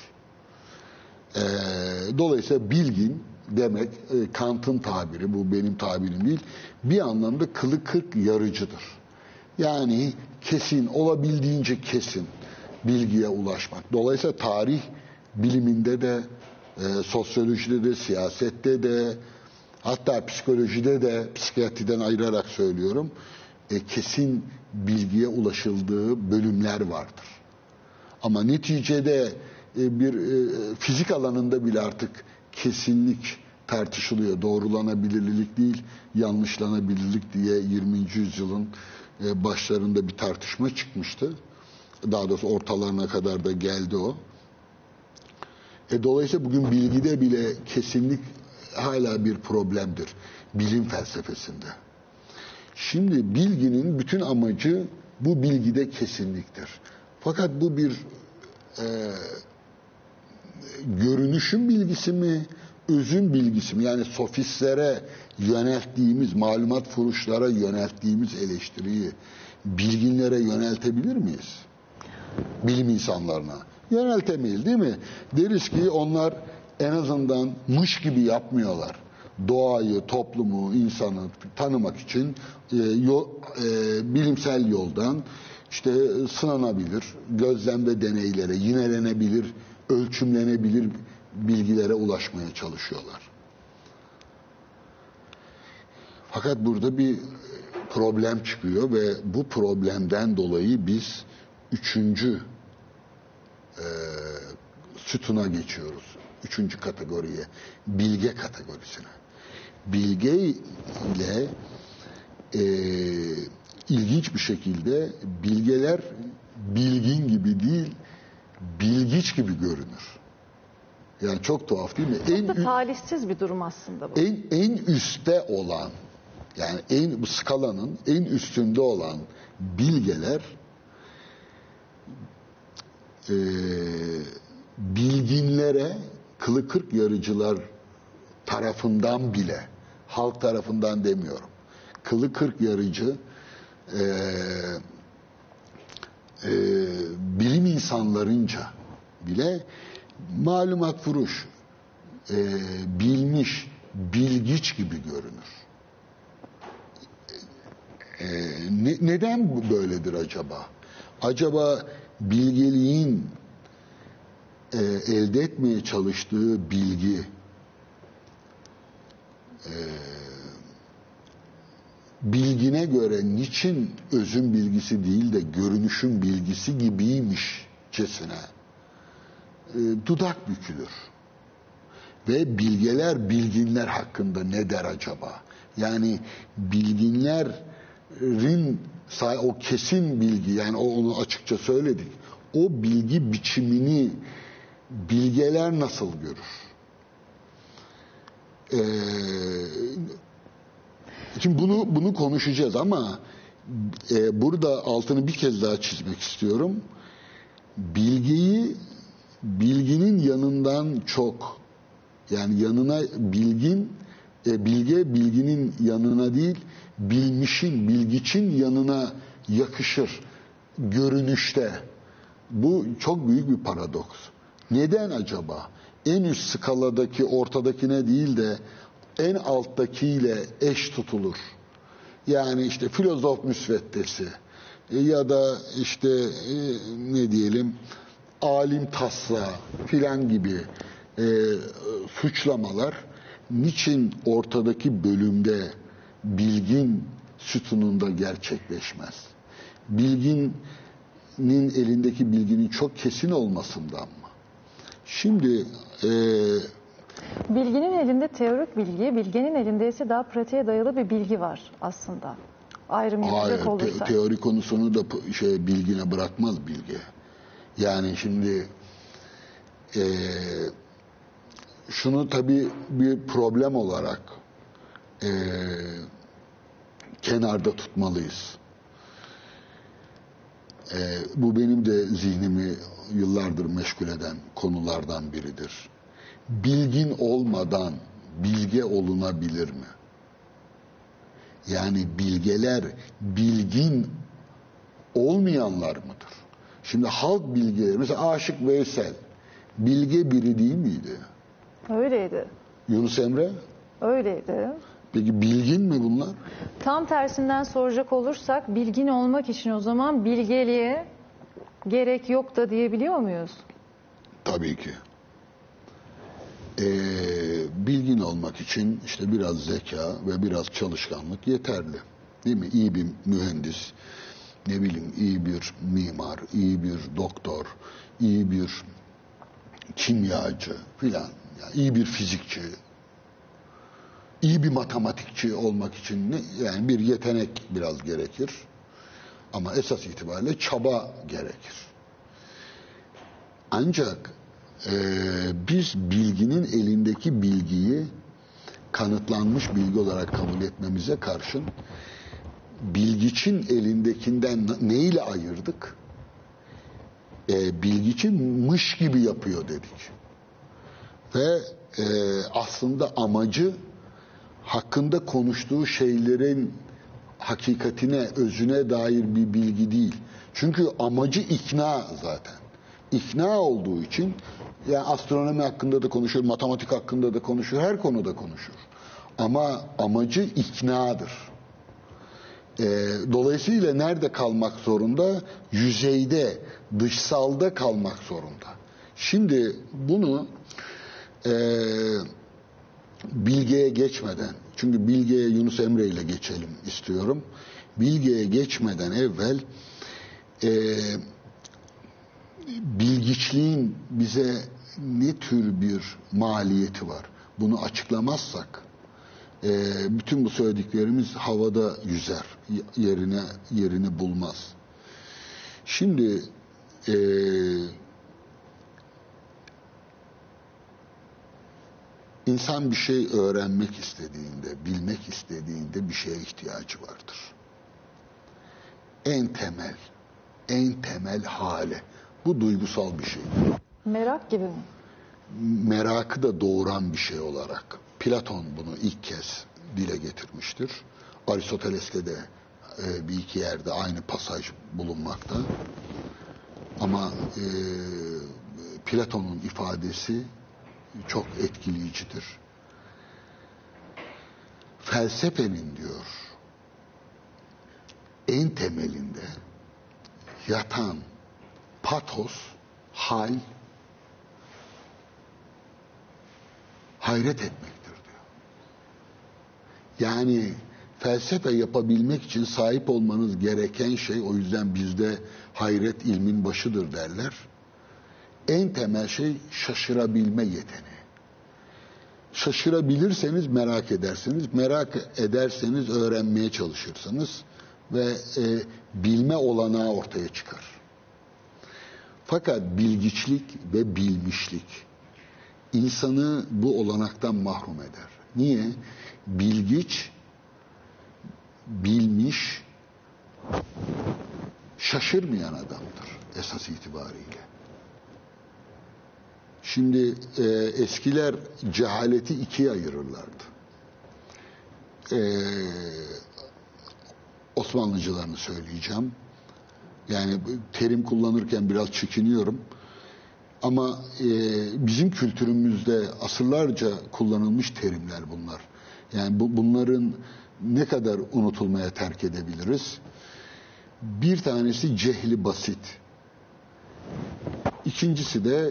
E, dolayısıyla bilgin demek e, Kant'ın tabiri bu benim tabirim değil bir anlamda kılı kırk yarıcıdır. Yani kesin olabildiğince kesin bilgiye ulaşmak. Dolayısıyla tarih biliminde de e, sosyolojide de siyasette de hatta psikolojide de psikiyatriden ayırarak söylüyorum e, kesin bilgiye ulaşıldığı bölümler vardır. Ama neticede e, bir e, fizik alanında bile artık kesinlik tartışılıyor. Doğrulanabilirlik değil, yanlışlanabilirlik diye 20. yüzyılın e, başlarında bir tartışma çıkmıştı. Daha doğrusu ortalarına kadar da geldi o. E, dolayısıyla bugün bilgide bile kesinlik hala bir problemdir bilim felsefesinde. Şimdi bilginin bütün amacı bu bilgide kesinliktir. Fakat bu bir e, görünüşün bilgisi mi, özün bilgisi mi? Yani sofistlere yönelttiğimiz, malumat furuşlara yönelttiğimiz eleştiriyi bilginlere yöneltebilir miyiz? Bilim insanlarına. Yöneltemeyiz değil mi? Deriz ki onlar en azından mış gibi yapmıyorlar. Doğayı, toplumu, insanı tanımak için e, yo, e, bilimsel yoldan işte sınanabilir, gözlem ve deneylere, yinelenebilir, ölçümlenebilir bilgilere ulaşmaya çalışıyorlar. Fakat burada bir problem çıkıyor ve bu problemden dolayı biz üçüncü e, sütuna geçiyoruz. Üçüncü kategoriye, bilge kategorisine. Bilge ile e, ilginç bir şekilde bilgeler bilgin gibi değil, bilgiç gibi görünür. Yani çok tuhaf değil mi? Çok da talihsiz bir durum aslında bu. En, en üstte olan Yani en bu skalanın en üstünde olan bilgeler e, bilginlere kılı kırk yarıcılar tarafından bile halk tarafından demiyorum. Kılı kırk yarıcı e, e, bilim insanlarınca bile malumat furuş e, bilmiş, bilgiç gibi görünür. E, ne- neden böyledir acaba? Acaba bilgeliğin e, elde etmeye çalıştığı bilgi e, bilgine göre niçin özün bilgisi değil de görünüşün bilgisi gibiymişçesine e, dudak bükülür. Ve bilgeler bilginler hakkında ne der acaba? Yani bilginlerin o kesin bilgi yani onu açıkça söyledik. O bilgi biçimini bilgeler nasıl görür? Ee, Şimdi bunu bunu konuşacağız ama e, burada altını bir kez daha çizmek istiyorum. Bilgiyi bilginin yanından çok yani yanına bilgin e, bilge bilginin yanına değil bilmişin bilgiçin yanına yakışır görünüşte. Bu çok büyük bir paradoks. Neden acaba? En üst skaladaki ortadakine değil de en alttakiyle eş tutulur. Yani işte filozof müsveddesi e, ya da işte e, ne diyelim alim tasla filan gibi e, suçlamalar niçin ortadaki bölümde bilgin sütununda gerçekleşmez? Bilginin elindeki bilginin çok kesin olmasından mı? Şimdi e, Bilginin elinde teorik bilgi, bilgenin elinde ise daha pratiğe dayalı bir bilgi var aslında. Ayrım Hayır, yapacak te- olursak. teori konusunu da şey bilgine bırakmaz bilgi. Yani şimdi eee, şunu tabii bir problem olarak eee, kenarda tutmalıyız. Eee, bu benim de zihnimi yıllardır meşgul eden konulardan biridir. Bilgin olmadan bilge olunabilir mi? Yani bilgeler bilgin olmayanlar mıdır? Şimdi halk bilgeleri, mesela Aşık Veysel bilge biri değil miydi? Öyleydi. Yunus Emre Öyleydi. peki bilgin mi bunlar? Tam tersinden soracak olursak bilgin olmak için o zaman bilgeliğe gerek yok da diyebiliyor muyuz? Tabii ki. Ee, bilgin olmak için işte biraz zeka ve biraz çalışkanlık yeterli. Değil mi? İyi bir mühendis, ne bileyim iyi bir mimar, iyi bir doktor, iyi bir kimyacı filan, yani iyi bir fizikçi, iyi bir matematikçi olmak için ne, yani bir yetenek biraz gerekir. Ama esas itibariyle çaba gerekir. Ancak e, biz bilginin elindeki bilgiyi kanıtlanmış bilgi olarak kabul etmemize karşın bilgiçin elindekinden neyle ayırdık? E, bilgiçin mış gibi yapıyor dedik. Ve e, aslında amacı hakkında konuştuğu şeylerin hakikatine, özüne dair bir bilgi değil. Çünkü amacı ikna zaten. İkna olduğu için yani astronomi hakkında da konuşur, matematik hakkında da konuşur, her konuda konuşur. Ama amacı iknadır. Ee, dolayısıyla nerede kalmak zorunda? Yüzeyde, dışsalda kalmak zorunda. Şimdi bunu eee Bilge'ye geçmeden, çünkü Bilge'ye Yunus Emre ile geçelim istiyorum. Bilge'ye geçmeden evvel e, bilgiçliğin bize ne tür bir maliyeti var? Bunu açıklamazsak e, bütün bu söylediklerimiz havada yüzer, yerine yerini bulmaz. Şimdi e, İnsan bir şey öğrenmek istediğinde, bilmek istediğinde bir şeye ihtiyacı vardır. En temel, en temel hale. Bu duygusal bir şey. Merak gibi mi? Merakı da doğuran bir şey olarak. Platon bunu ilk kez dile getirmiştir. Aristoteles'te de e, bir iki yerde aynı pasaj bulunmakta. Ama e, Platon'un ifadesi çok etkileyicidir. Felsefenin diyor en temelinde yatan patos, hal, hayret etmektir diyor. Yani felsefe yapabilmek için sahip olmanız gereken şey o yüzden bizde hayret ilmin başıdır derler. En temel şey şaşırabilme yeteneği. Şaşırabilirseniz merak edersiniz. Merak ederseniz öğrenmeye çalışırsınız ve e, bilme olanağı ortaya çıkar. Fakat bilgiçlik ve bilmişlik insanı bu olanaktan mahrum eder. Niye? Bilgiç, bilmiş, şaşırmayan adamdır esas itibariyle. Şimdi e, eskiler cehaleti ikiye ayırırlardı. E, Osmanlıcılarını söyleyeceğim. Yani terim kullanırken biraz çekiniyorum. Ama e, bizim kültürümüzde asırlarca kullanılmış terimler bunlar. Yani bu, bunların ne kadar unutulmaya terk edebiliriz? Bir tanesi cehli basit. İkincisi de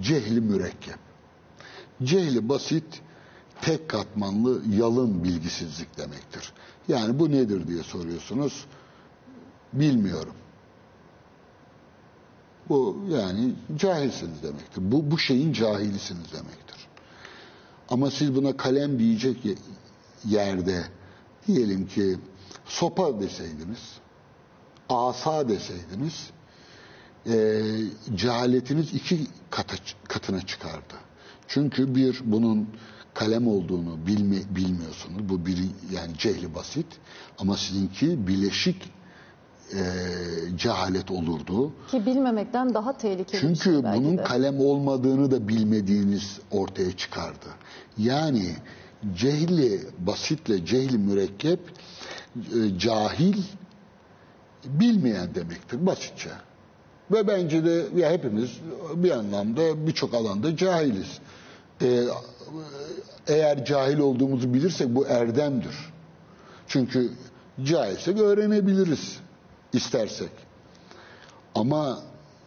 cehli mürekkep. Cehli basit, tek katmanlı yalın bilgisizlik demektir. Yani bu nedir diye soruyorsunuz. Bilmiyorum. Bu yani cahilsiniz demektir. Bu, bu şeyin cahilisiniz demektir. Ama siz buna kalem diyecek yerde diyelim ki sopa deseydiniz, asa deseydiniz, e, cehaletiniz iki kata, katına çıkardı. Çünkü bir bunun kalem olduğunu bilmi, bilmiyorsunuz. Bu bir yani cehli basit. Ama sizinki bileşik e, cehalet olurdu. Ki bilmemekten daha tehlikeli Çünkü bir şey belki bunun de. kalem olmadığını da bilmediğiniz ortaya çıkardı. Yani cehli basitle cehli mürekkep e, cahil bilmeyen demektir basitçe. Ve bence de ya hepimiz bir anlamda birçok alanda cahiliz. Ee, eğer cahil olduğumuzu bilirsek bu erdemdir. Çünkü cahilsek öğrenebiliriz istersek. Ama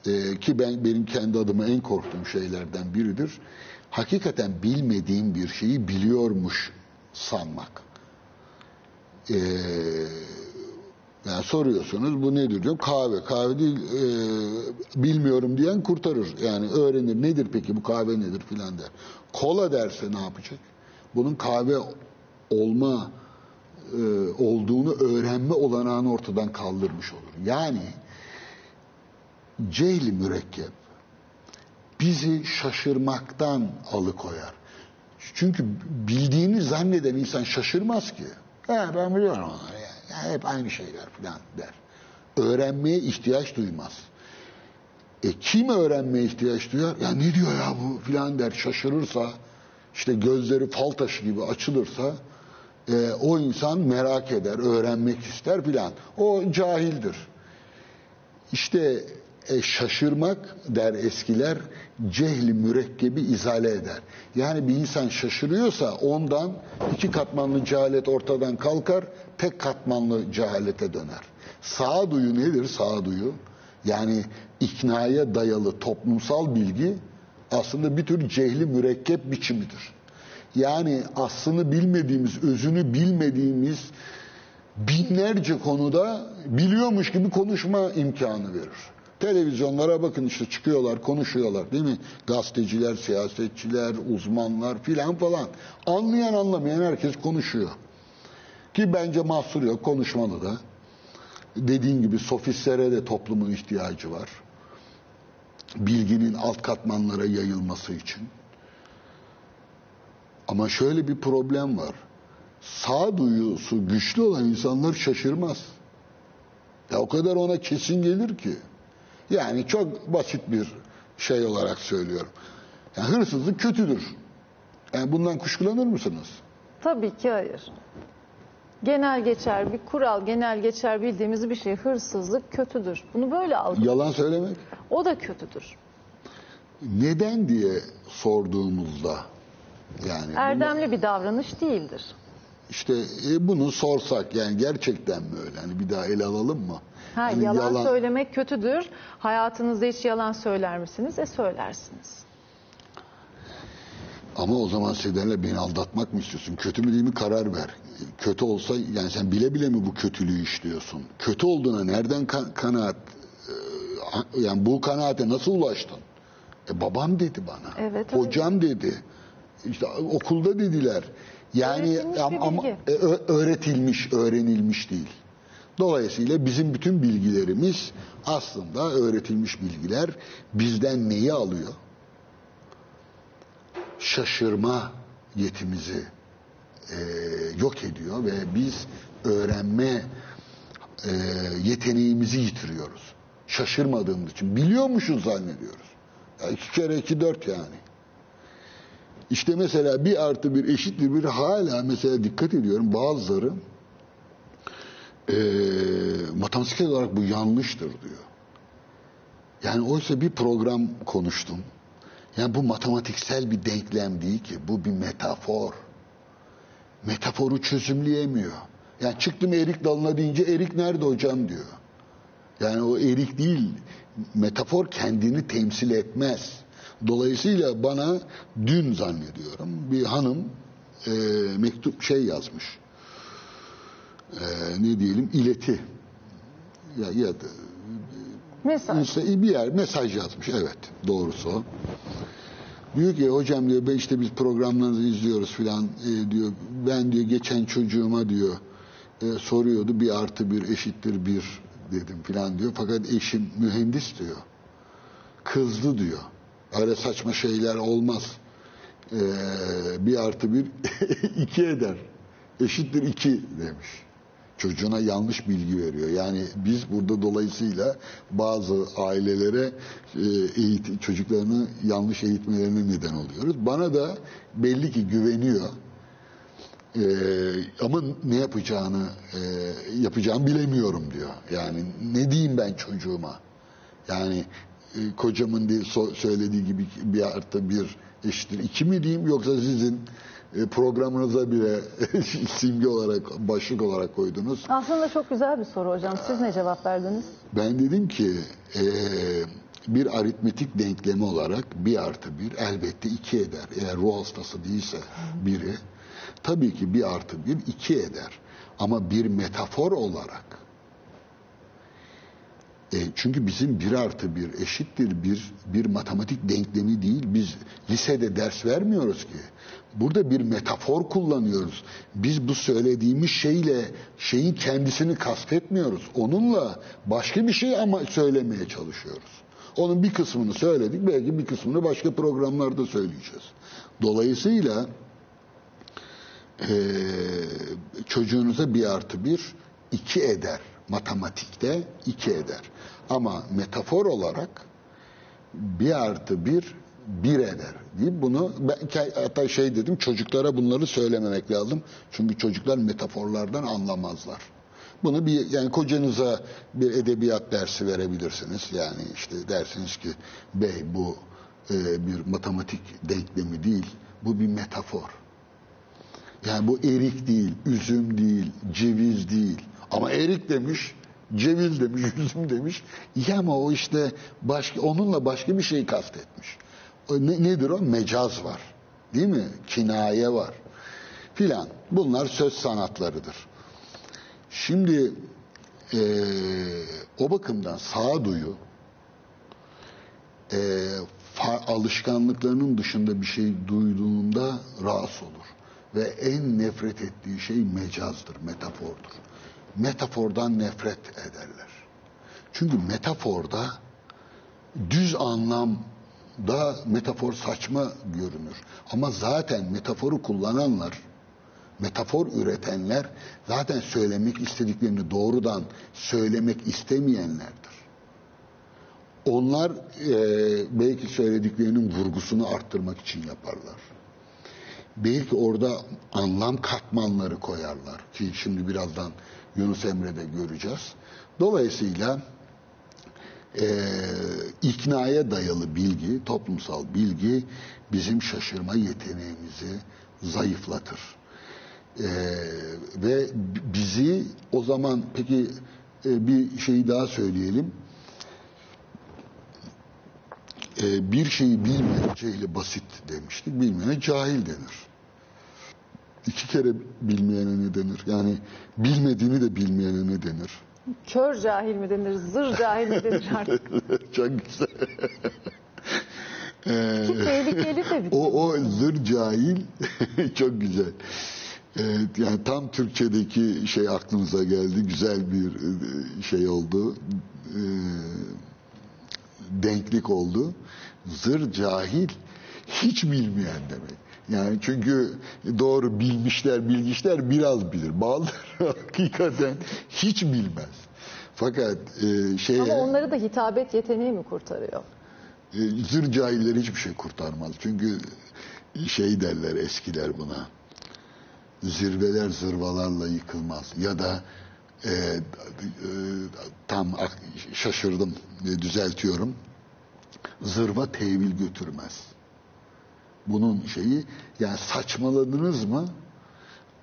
e, ki ben benim kendi adıma en korktuğum şeylerden biridir. Hakikaten bilmediğim bir şeyi biliyormuş sanmak. Eee yani soruyorsunuz bu nedir diyor. Kahve. Kahve değil e, bilmiyorum diyen kurtarır. Yani öğrenir. Nedir peki bu kahve nedir filan der. Kola derse ne yapacak? Bunun kahve olma olduğunu öğrenme olanağını ortadan kaldırmış olur. Yani cehli mürekkep bizi şaşırmaktan alıkoyar. Çünkü bildiğini zanneden insan şaşırmaz ki. He ben biliyorum onu. Ya hep aynı şeyler falan der. Öğrenmeye ihtiyaç duymaz. E kim öğrenmeye ihtiyaç duyar? Ya ne diyor ya bu filan der şaşırırsa işte gözleri fal taşı gibi açılırsa e, o insan merak eder, öğrenmek ister filan. O cahildir. İşte e, şaşırmak der eskiler cehli mürekkebi izale eder. Yani bir insan şaşırıyorsa ondan iki katmanlı cehalet ortadan kalkar, tek katmanlı cehalete döner. Sağduyu nedir sağduyu? Yani iknaya dayalı toplumsal bilgi aslında bir tür cehli mürekkep biçimidir. Yani aslını bilmediğimiz, özünü bilmediğimiz binlerce konuda biliyormuş gibi konuşma imkanı verir. Televizyonlara bakın işte çıkıyorlar, konuşuyorlar değil mi? Gazeteciler, siyasetçiler, uzmanlar filan falan. Anlayan anlamayan herkes konuşuyor. Ki bence mahsur yok, konuşmalı da. Dediğin gibi sofistlere de toplumun ihtiyacı var. Bilginin alt katmanlara yayılması için. Ama şöyle bir problem var. Sağduyusu güçlü olan insanlar şaşırmaz. Ya o kadar ona kesin gelir ki. Yani çok basit bir şey olarak söylüyorum. Yani hırsızlık kötüdür. Yani bundan kuşkulanır mısınız? Tabii ki hayır. Genel geçer bir kural, genel geçer bildiğimiz bir şey hırsızlık kötüdür. Bunu böyle algı. Yalan söylemek. O da kötüdür. Neden diye sorduğumuzda yani Erdemli bir davranış değildir. işte e, bunu sorsak yani gerçekten mi öyle? Hani bir daha ele alalım mı? Ha, Hani yalan, söylemek kötüdür. Hayatınızda hiç yalan söyler misiniz? E söylersiniz. Ama o zaman Seden'le beni aldatmak mı istiyorsun? Kötü mü değil mi karar ver. Kötü olsa yani sen bile bile mi bu kötülüğü işliyorsun? Kötü olduğuna nereden ka- kanaat e, yani bu kanaate nasıl ulaştın? E babam dedi bana. Evet, evet. Hocam dedi. İşte okulda dediler. Yani Öğretilmiş ama e, öğretilmiş, öğrenilmiş değil. Dolayısıyla bizim bütün bilgilerimiz aslında öğretilmiş bilgiler bizden neyi alıyor? şaşırma yetimizi e, yok ediyor ve biz öğrenme e, yeteneğimizi yitiriyoruz. Şaşırmadığımız için. Biliyormuşuz zannediyoruz. Ya iki kere iki dört yani. İşte mesela bir artı bir eşittir bir hala mesela dikkat ediyorum bazıları e, matematiksel olarak bu yanlıştır diyor. Yani oysa bir program konuştum. Yani bu matematiksel bir denklem değil ki. Bu bir metafor. Metaforu çözümleyemiyor. Yani çıktım erik dalına deyince erik nerede hocam diyor. Yani o erik değil. Metafor kendini temsil etmez. Dolayısıyla bana dün zannediyorum bir hanım e, mektup şey yazmış. E, ne diyelim ileti. Ya, ya da Mesaj. işte bir yer mesaj yazmış. Evet doğrusu o. Diyor ki hocam diyor ben işte biz programlarınızı izliyoruz filan e, diyor. Ben diyor geçen çocuğuma diyor e, soruyordu bir artı bir eşittir bir dedim filan diyor. Fakat eşim mühendis diyor. Kızdı diyor. Öyle saçma şeyler olmaz. E, bir artı bir (laughs) iki eder. Eşittir iki demiş çocuğuna yanlış bilgi veriyor. Yani biz burada dolayısıyla bazı ailelere e, eğitim, çocuklarını yanlış eğitmelerine neden oluyoruz. Bana da belli ki güveniyor. E, ama ne yapacağını e, yapacağımı bilemiyorum diyor. Yani ne diyeyim ben çocuğuma? Yani kocamın diye söylediği gibi bir artı bir eşittir iki mi diyeyim yoksa sizin e, programınıza bile (laughs) simge olarak başlık olarak koydunuz. Aslında çok güzel bir soru hocam. Siz ne cevap verdiniz? Ben dedim ki e, bir aritmetik denklemi olarak bir artı bir elbette iki eder. Eğer ruh hastası değilse biri tabii ki bir artı bir iki eder. Ama bir metafor olarak e, çünkü bizim bir artı bir eşittir bir bir matematik denklemi değil. Biz lisede ders vermiyoruz ki. Burada bir metafor kullanıyoruz. Biz bu söylediğimiz şeyle şeyin kendisini kastetmiyoruz. Onunla başka bir şey ama söylemeye çalışıyoruz. Onun bir kısmını söyledik, belki bir kısmını başka programlarda söyleyeceğiz. Dolayısıyla e, çocuğunuza bir artı bir iki eder. Matematikte iki eder. Ama metafor olarak bir artı bir bir eder. Deyip bunu ben hatta şey dedim çocuklara bunları söylememek lazım. Çünkü çocuklar metaforlardan anlamazlar. Bunu bir yani kocanıza bir edebiyat dersi verebilirsiniz. Yani işte dersiniz ki bey bu e, bir matematik denklemi değil. Bu bir metafor. Yani bu erik değil, üzüm değil, ceviz değil. Ama erik demiş, ceviz demiş, (laughs) üzüm demiş. Ya ama o işte başka onunla başka bir şey kastetmiş. O ne, nedir o? Mecaz var. Değil mi? Kinaye var. Filan. Bunlar söz sanatlarıdır. Şimdi eee, o bakımdan sağduyu fa- alışkanlıklarının dışında bir şey duyduğunda rahatsız olur. Ve en nefret ettiği şey mecazdır, metafordur. Metafordan nefret ederler. Çünkü metaforda düz anlam daha metafor saçma görünür. Ama zaten metaforu kullananlar, metafor üretenler zaten söylemek istediklerini doğrudan söylemek istemeyenlerdir. Onlar e, belki söylediklerinin vurgusunu arttırmak için yaparlar. Belki orada anlam katmanları koyarlar ki şimdi birazdan Yunus Emre'de göreceğiz. Dolayısıyla e, iknaya dayalı bilgi, toplumsal bilgi bizim şaşırma yeteneğimizi zayıflatır. E, ve bizi o zaman peki e, bir şeyi daha söyleyelim. E, bir şeyi bilmeyen cehli basit demiştik. Bilmeyene cahil denir. İki kere bilmeyene ne denir? Yani bilmediğini de bilmeyene ne denir? Kör cahil mi denir, zır cahil mi denir (laughs) artık? Çok güzel. Ee, Ki tehlikeli de bir o, o zır cahil (laughs) çok güzel. Evet, yani tam Türkçedeki şey aklımıza geldi. Güzel bir e, şey oldu. Ee, denklik oldu. Zır cahil hiç bilmeyen demek. Yani çünkü doğru bilmişler, bilgiçler biraz bilir. Bazıları (laughs) hakikaten hiç bilmez. Fakat e, şeye... Ama onları da hitabet yeteneği mi kurtarıyor? E, zır cahilleri hiçbir şey kurtarmaz. Çünkü şey derler eskiler buna. Zirveler zırvalarla yıkılmaz. Ya da e, e, tam şaşırdım e, düzeltiyorum. Zırva tevil götürmez. Bunun şeyi yani saçmaladınız mı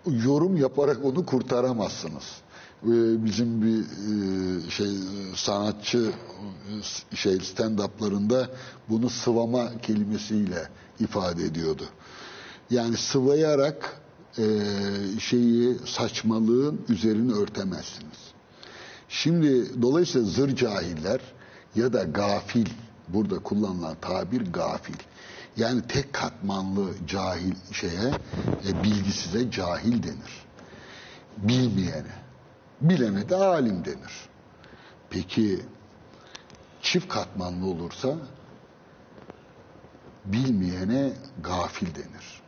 yorum yaparak onu kurtaramazsınız. Ee, Bizim bir e, şey sanatçı e, şey stand-up'larında bunu sıvama kelimesiyle ifade ediyordu. Yani sıvayarak e, şeyi saçmalığın üzerini örtemezsiniz. Şimdi dolayısıyla zır cahiller ya da gafil burada kullanılan tabir gafil. Yani tek katmanlı cahil şeye e, bilgisize cahil denir. Bilmeyene. Bilene de alim denir. Peki çift katmanlı olursa bilmeyene gafil denir.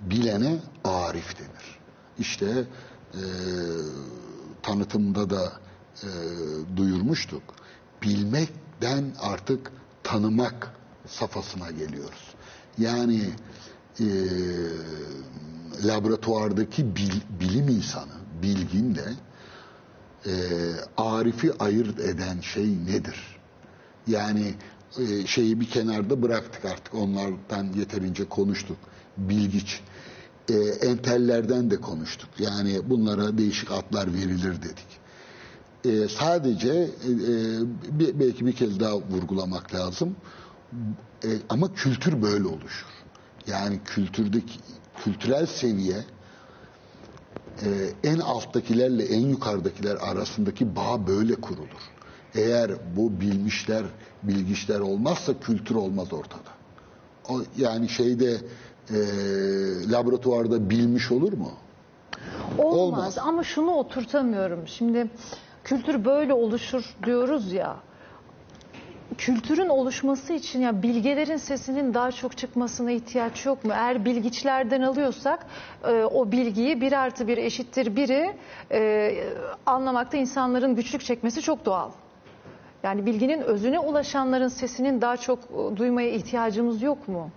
Bilene arif denir. İşte e, tanıtımda da e, duyurmuştuk. Bilmekten artık tanımak safhasına geliyoruz. Yani e, laboratuvardaki bil- bilim insanı, bilgin de e, arifi ayırt eden şey nedir? Yani e, şeyi bir kenarda bıraktık artık onlardan yeterince konuştuk. Bilgiç. E, entellerden de konuştuk. Yani bunlara değişik adlar verilir dedik. E, sadece e, e, belki bir kez daha vurgulamak lazım. E, ama kültür böyle oluşur. Yani kültürdeki kültürel seviye e, en alttakilerle en yukarıdakiler arasındaki bağ böyle kurulur. Eğer bu bilmişler, bilgiçler olmazsa kültür olmaz ortada. O, yani şeyde e, laboratuvarda bilmiş olur mu? Olmaz. Olmaz. ama şunu oturtamıyorum. Şimdi kültür böyle oluşur diyoruz ya. Kültürün oluşması için ya bilgelerin sesinin daha çok çıkmasına ihtiyaç yok mu? Eğer bilgiçlerden alıyorsak e, o bilgiyi bir artı bir eşittir biri e, anlamakta insanların güçlük çekmesi çok doğal. Yani bilginin özüne ulaşanların sesinin daha çok e, duymaya ihtiyacımız yok mu?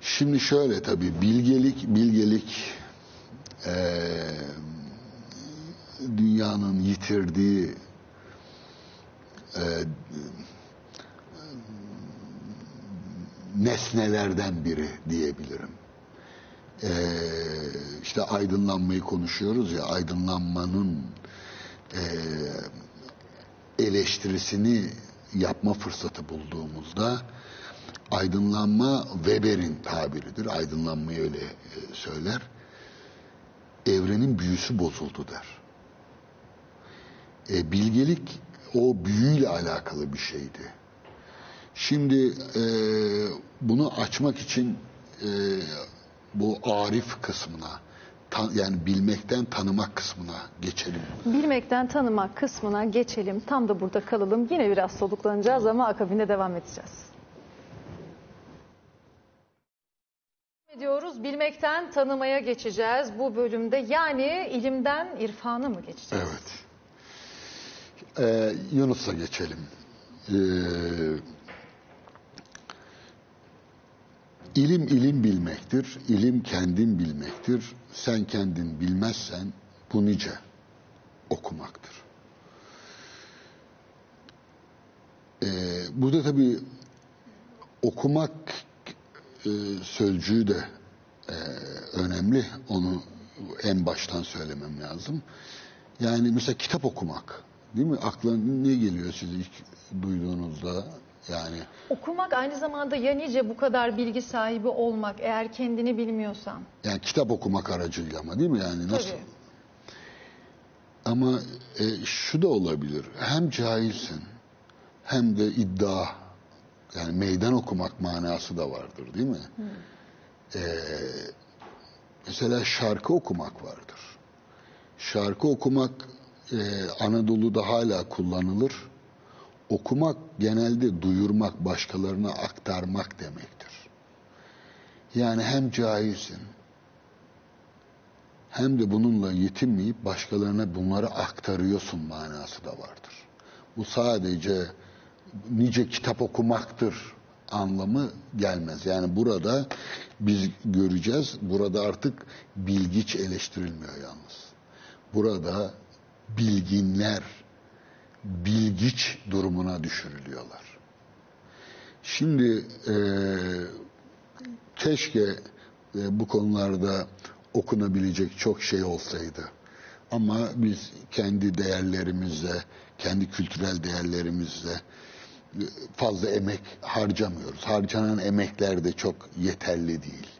Şimdi şöyle tabii bilgelik bilgelik eee, dünyanın yitirdiği eee, nesnelerden biri diyebilirim. Eee işte aydınlanmayı konuşuyoruz ya aydınlanmanın eee, eleştirisini yapma fırsatı bulduğumuzda aydınlanma Weber'in tabiridir. Aydınlanmayı öyle e, söyler. Evrenin büyüsü bozuldu der. E, bilgelik o büyüyle alakalı bir şeydi. Şimdi e, bunu açmak için e, bu arif kısmına yani bilmekten tanımak kısmına geçelim. Bilmekten tanımak kısmına geçelim. Tam da burada kalalım. Yine biraz soluklanacağız ama akabinde devam edeceğiz. ediyoruz. Bilmekten tanımaya geçeceğiz bu bölümde. Yani ilimden irfana mı geçeceğiz? Evet. Ee, Yunus'a geçelim. Ee, ilim ilim bilmektir. İlim kendin bilmektir. Sen kendin bilmezsen bu nice okumaktır. Ee, burada tabii okumak e, sözcüğü de e, önemli. Onu en baştan söylemem lazım. Yani mesela kitap okumak. Değil mi? Aklına ne geliyor size ilk duyduğunuzda? Yani Okumak aynı zamanda ya nice bu kadar bilgi sahibi olmak eğer kendini bilmiyorsan. yani kitap okumak aracıyla ama değil mi? Yani nasıl? Tabii. Ama e, şu da olabilir. Hem cahilsin hem de iddia yani meydan okumak manası da vardır değil mi? E, mesela şarkı okumak vardır. Şarkı okumak e, Anadolu'da hala kullanılır. Okumak genelde duyurmak, başkalarına aktarmak demektir. Yani hem cahilsin hem de bununla yetinmeyip başkalarına bunları aktarıyorsun manası da vardır. Bu sadece nice kitap okumaktır anlamı gelmez. Yani burada biz göreceğiz, burada artık bilgiç eleştirilmiyor yalnız. Burada bilginler bilgiç durumuna düşürülüyorlar. Şimdi eee keşke e, bu konularda okunabilecek çok şey olsaydı. Ama biz kendi değerlerimizle, kendi kültürel değerlerimizle e, fazla emek harcamıyoruz. Harcanan emekler de çok yeterli değil.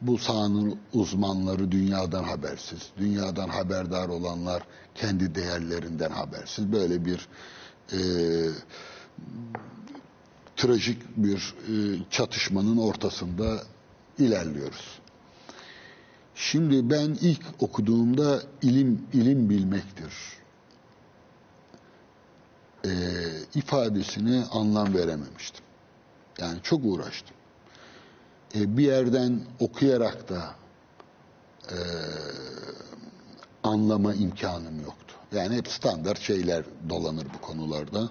Bu sahanın uzmanları dünyadan habersiz. Dünyadan haberdar olanlar kendi değerlerinden habersiz. Böyle bir e, trajik bir e, çatışmanın ortasında ilerliyoruz. Şimdi ben ilk okuduğumda ilim ilim bilmektir e, ifadesine anlam verememiştim. Yani çok uğraştım. E, bir yerden okuyarak da e, anlama imkanım yoktu. Yani hep standart şeyler dolanır bu konularda.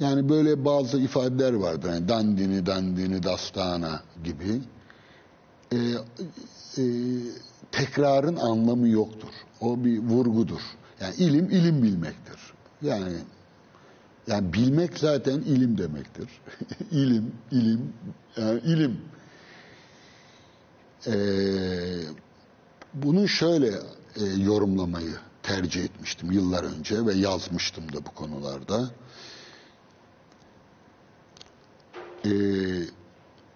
Yani böyle bazı ifadeler vardır. Yani dandini dandini dastana gibi. Ee, e, tekrarın anlamı yoktur. O bir vurgudur. Yani ilim ilim bilmektir. Yani yani bilmek zaten ilim demektir. (laughs) ilim, ilim, yani ilim. Ee, bunu şöyle e, yorumlamayı tercih etmiştim yıllar önce ve yazmıştım da bu konularda. Ee,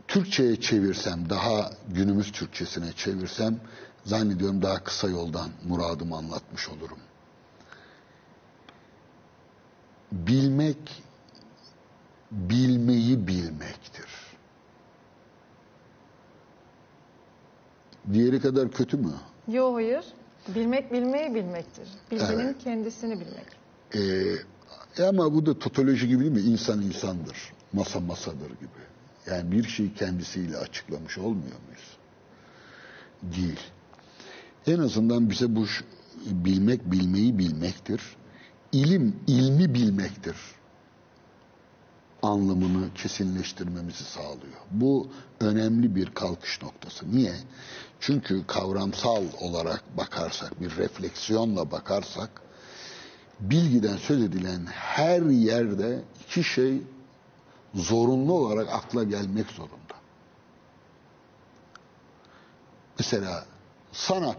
Türkçe'ye çevirsem, daha günümüz Türkçesine çevirsem zannediyorum daha kısa yoldan muradımı anlatmış olurum. Bilmek, bilmeyi bilmektir. Diğeri kadar kötü mü? Yo hayır. Bilmek bilmeyi bilmektir. Bilginin Evet. kendisini bilmek. Ee, ama bu da totoloji gibi değil mi? İnsan insandır, masa masadır gibi. Yani bir şeyi kendisiyle açıklamış olmuyor muyuz? Değil. En azından bize bu bilmek bilmeyi bilmektir. İlim ilmi bilmektir. Anlamını kesinleştirmemizi sağlıyor. Bu önemli bir kalkış noktası. Niye? Çünkü kavramsal olarak bakarsak, bir refleksiyonla bakarsak bilgiden söz edilen her yerde iki şey zorunlu olarak akla gelmek zorunda. Mesela sanat.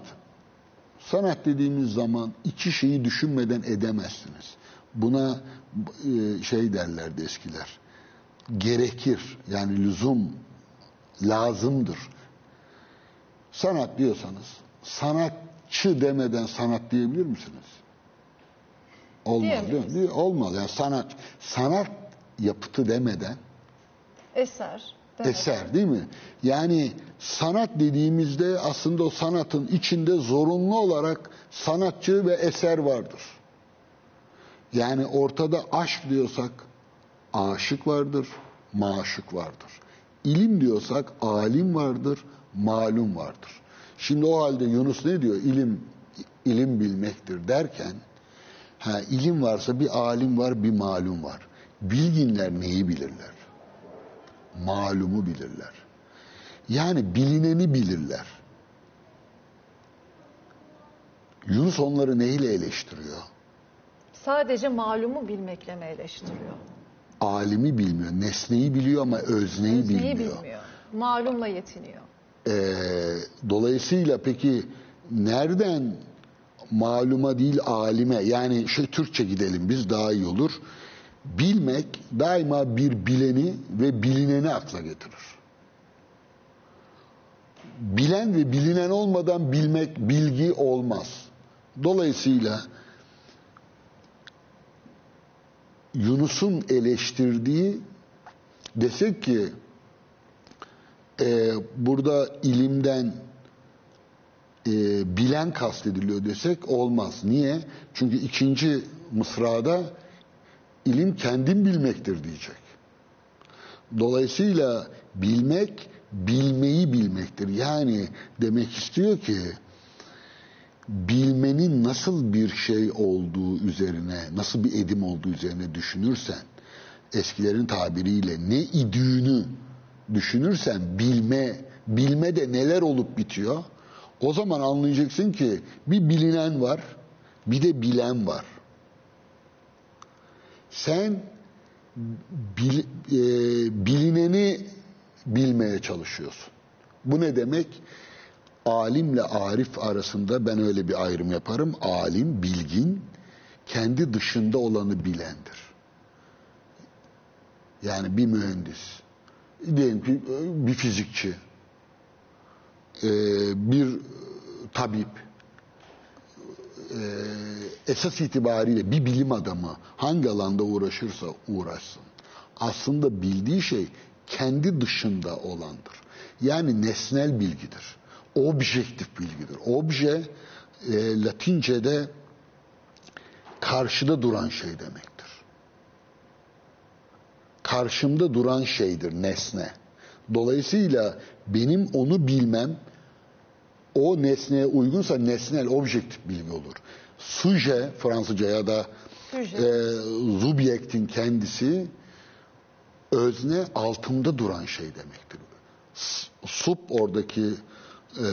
Sanat dediğimiz zaman iki şeyi düşünmeden edemezsiniz. Buna e, şey derlerdi eskiler. Gerekir yani lüzum lazımdır. Sanat diyorsanız sanatçı demeden sanat diyebilir misiniz? Olmaz değil mi? Olmaz. Yani sanat sanat yapıtı demeden Eser. Demek. eser değil mi? Yani sanat dediğimizde aslında o sanatın içinde zorunlu olarak sanatçı ve eser vardır. Yani ortada aşk diyorsak aşık vardır, maşık vardır. İlim diyorsak alim vardır, malum vardır. Şimdi o halde Yunus ne diyor? İlim ilim bilmektir derken ha ilim varsa bir alim var, bir malum var. Bilginler neyi bilirler? Malumu bilirler. Yani bilineni bilirler. Yunus onları neyle eleştiriyor? Sadece malumu bilmekle mi eleştiriyor? Alimi bilmiyor, nesneyi biliyor ama özneyi, Özneyi bilmiyor. bilmiyor. Malumla yetiniyor. Ee, dolayısıyla peki nereden maluma değil alime yani şey Türkçe gidelim biz daha iyi olur. Bilmek daima bir bileni ve bilineni akla getirir. Bilen ve bilinen olmadan bilmek bilgi olmaz. Dolayısıyla Yunus'un eleştirdiği desek ki e, burada ilimden e, bilen kastediliyor desek olmaz. Niye? Çünkü ikinci mısrada ilim kendim bilmektir diyecek. Dolayısıyla bilmek bilmeyi bilmektir. Yani demek istiyor ki bilmenin nasıl bir şey olduğu üzerine, nasıl bir edim olduğu üzerine düşünürsen, eskilerin tabiriyle ne idüğünü düşünürsen bilme, bilme de neler olup bitiyor. O zaman anlayacaksın ki bir bilinen var, bir de bilen var. Sen bil, e, bilineni bilmeye çalışıyorsun. Bu ne demek? Alimle arif arasında ben öyle bir ayrım yaparım. Alim, bilgin, kendi dışında olanı bilendir. Yani bir mühendis, diyelim ki bir fizikçi, e, bir tabip, e, esas itibariyle bir bilim adamı hangi alanda uğraşırsa uğraşsın. Aslında bildiği şey kendi dışında olandır. Yani nesnel bilgidir. Objektif bilgidir. Obje e, Latince'de karşıda duran şey demektir. Karşımda duran şeydir nesne. Dolayısıyla benim onu bilmem o nesneye uygunsa nesnel objektif bilgi olur. Suje Fransızca ya da Suje. e, subjektin kendisi özne altında duran şey demektir. S- Sub oradaki e,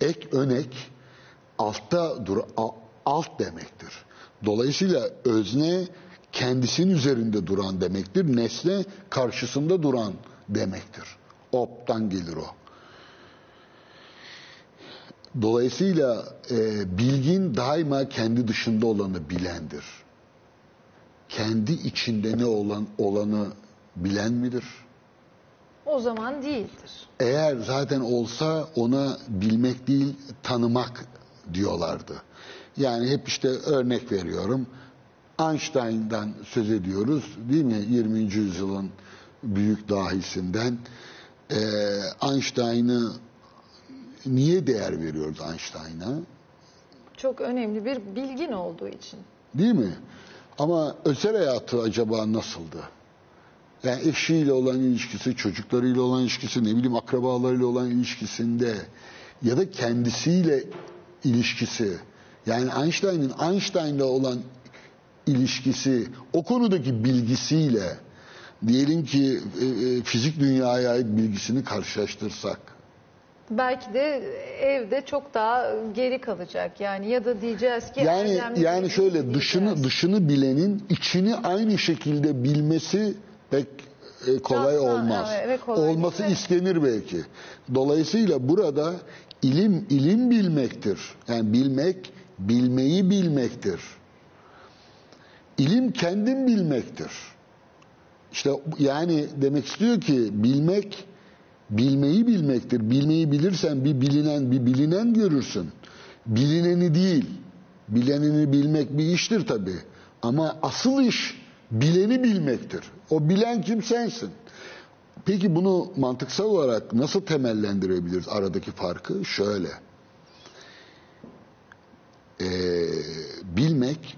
ek önek altta dur alt demektir. Dolayısıyla özne kendisinin üzerinde duran demektir. Nesne karşısında duran demektir. Op'tan gelir o. Dolayısıyla e, bilgin daima kendi dışında olanı bilendir. Kendi içinde ne olan olanı bilen midir? O zaman değildir. Eğer zaten olsa ona bilmek değil tanımak diyorlardı. Yani hep işte örnek veriyorum. Einstein'dan söz ediyoruz değil mi? 20. yüzyılın büyük dahisinden. Ee, Einstein'ı niye değer veriyoruz Einstein'a? Çok önemli bir bilgin olduğu için. Değil mi? Ama özel hayatı acaba nasıldı? Yani eşiyle olan ilişkisi, çocuklarıyla olan ilişkisi, ne bileyim akrabalarıyla olan ilişkisinde ya da kendisiyle ilişkisi. Yani Einstein'ın Einstein'la olan ilişkisi, o konudaki bilgisiyle diyelim ki e, e, fizik dünyaya ait bilgisini karşılaştırsak. Belki de evde çok daha geri kalacak. Yani ya da diyeceğiz ki Yani yani bir şöyle dışını dışını bilenin içini aynı şekilde bilmesi pek e, kolay Şahsen, olmaz. evet, evet, kolay Olması değil. istenir belki. Dolayısıyla burada ilim ilim bilmektir. Yani bilmek bilmeyi bilmektir. İlim kendin bilmektir. İşte yani demek istiyor ki bilmek bilmeyi bilmektir. Bilmeyi bilirsen bir bilinen bir bilinen görürsün. Bilineni değil. Bilenini bilmek bir iştir tabi. Ama asıl iş bileni bilmektir. O bilen kim sensin. Peki bunu mantıksal olarak nasıl temellendirebiliriz aradaki farkı? Şöyle. Ee, bilmek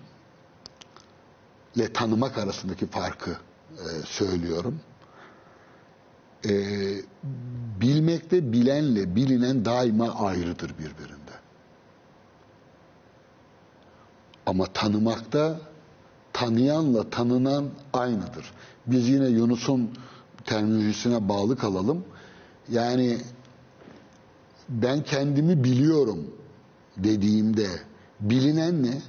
ile tanımak arasındaki farkı e, söylüyorum. E, bilmekte bilenle bilinen daima ayrıdır birbirinden. Ama tanımakta tanıyanla tanınan aynıdır. Biz yine Yunus'un terminolojisine bağlı kalalım. Yani ben kendimi biliyorum dediğimde bilinen ne?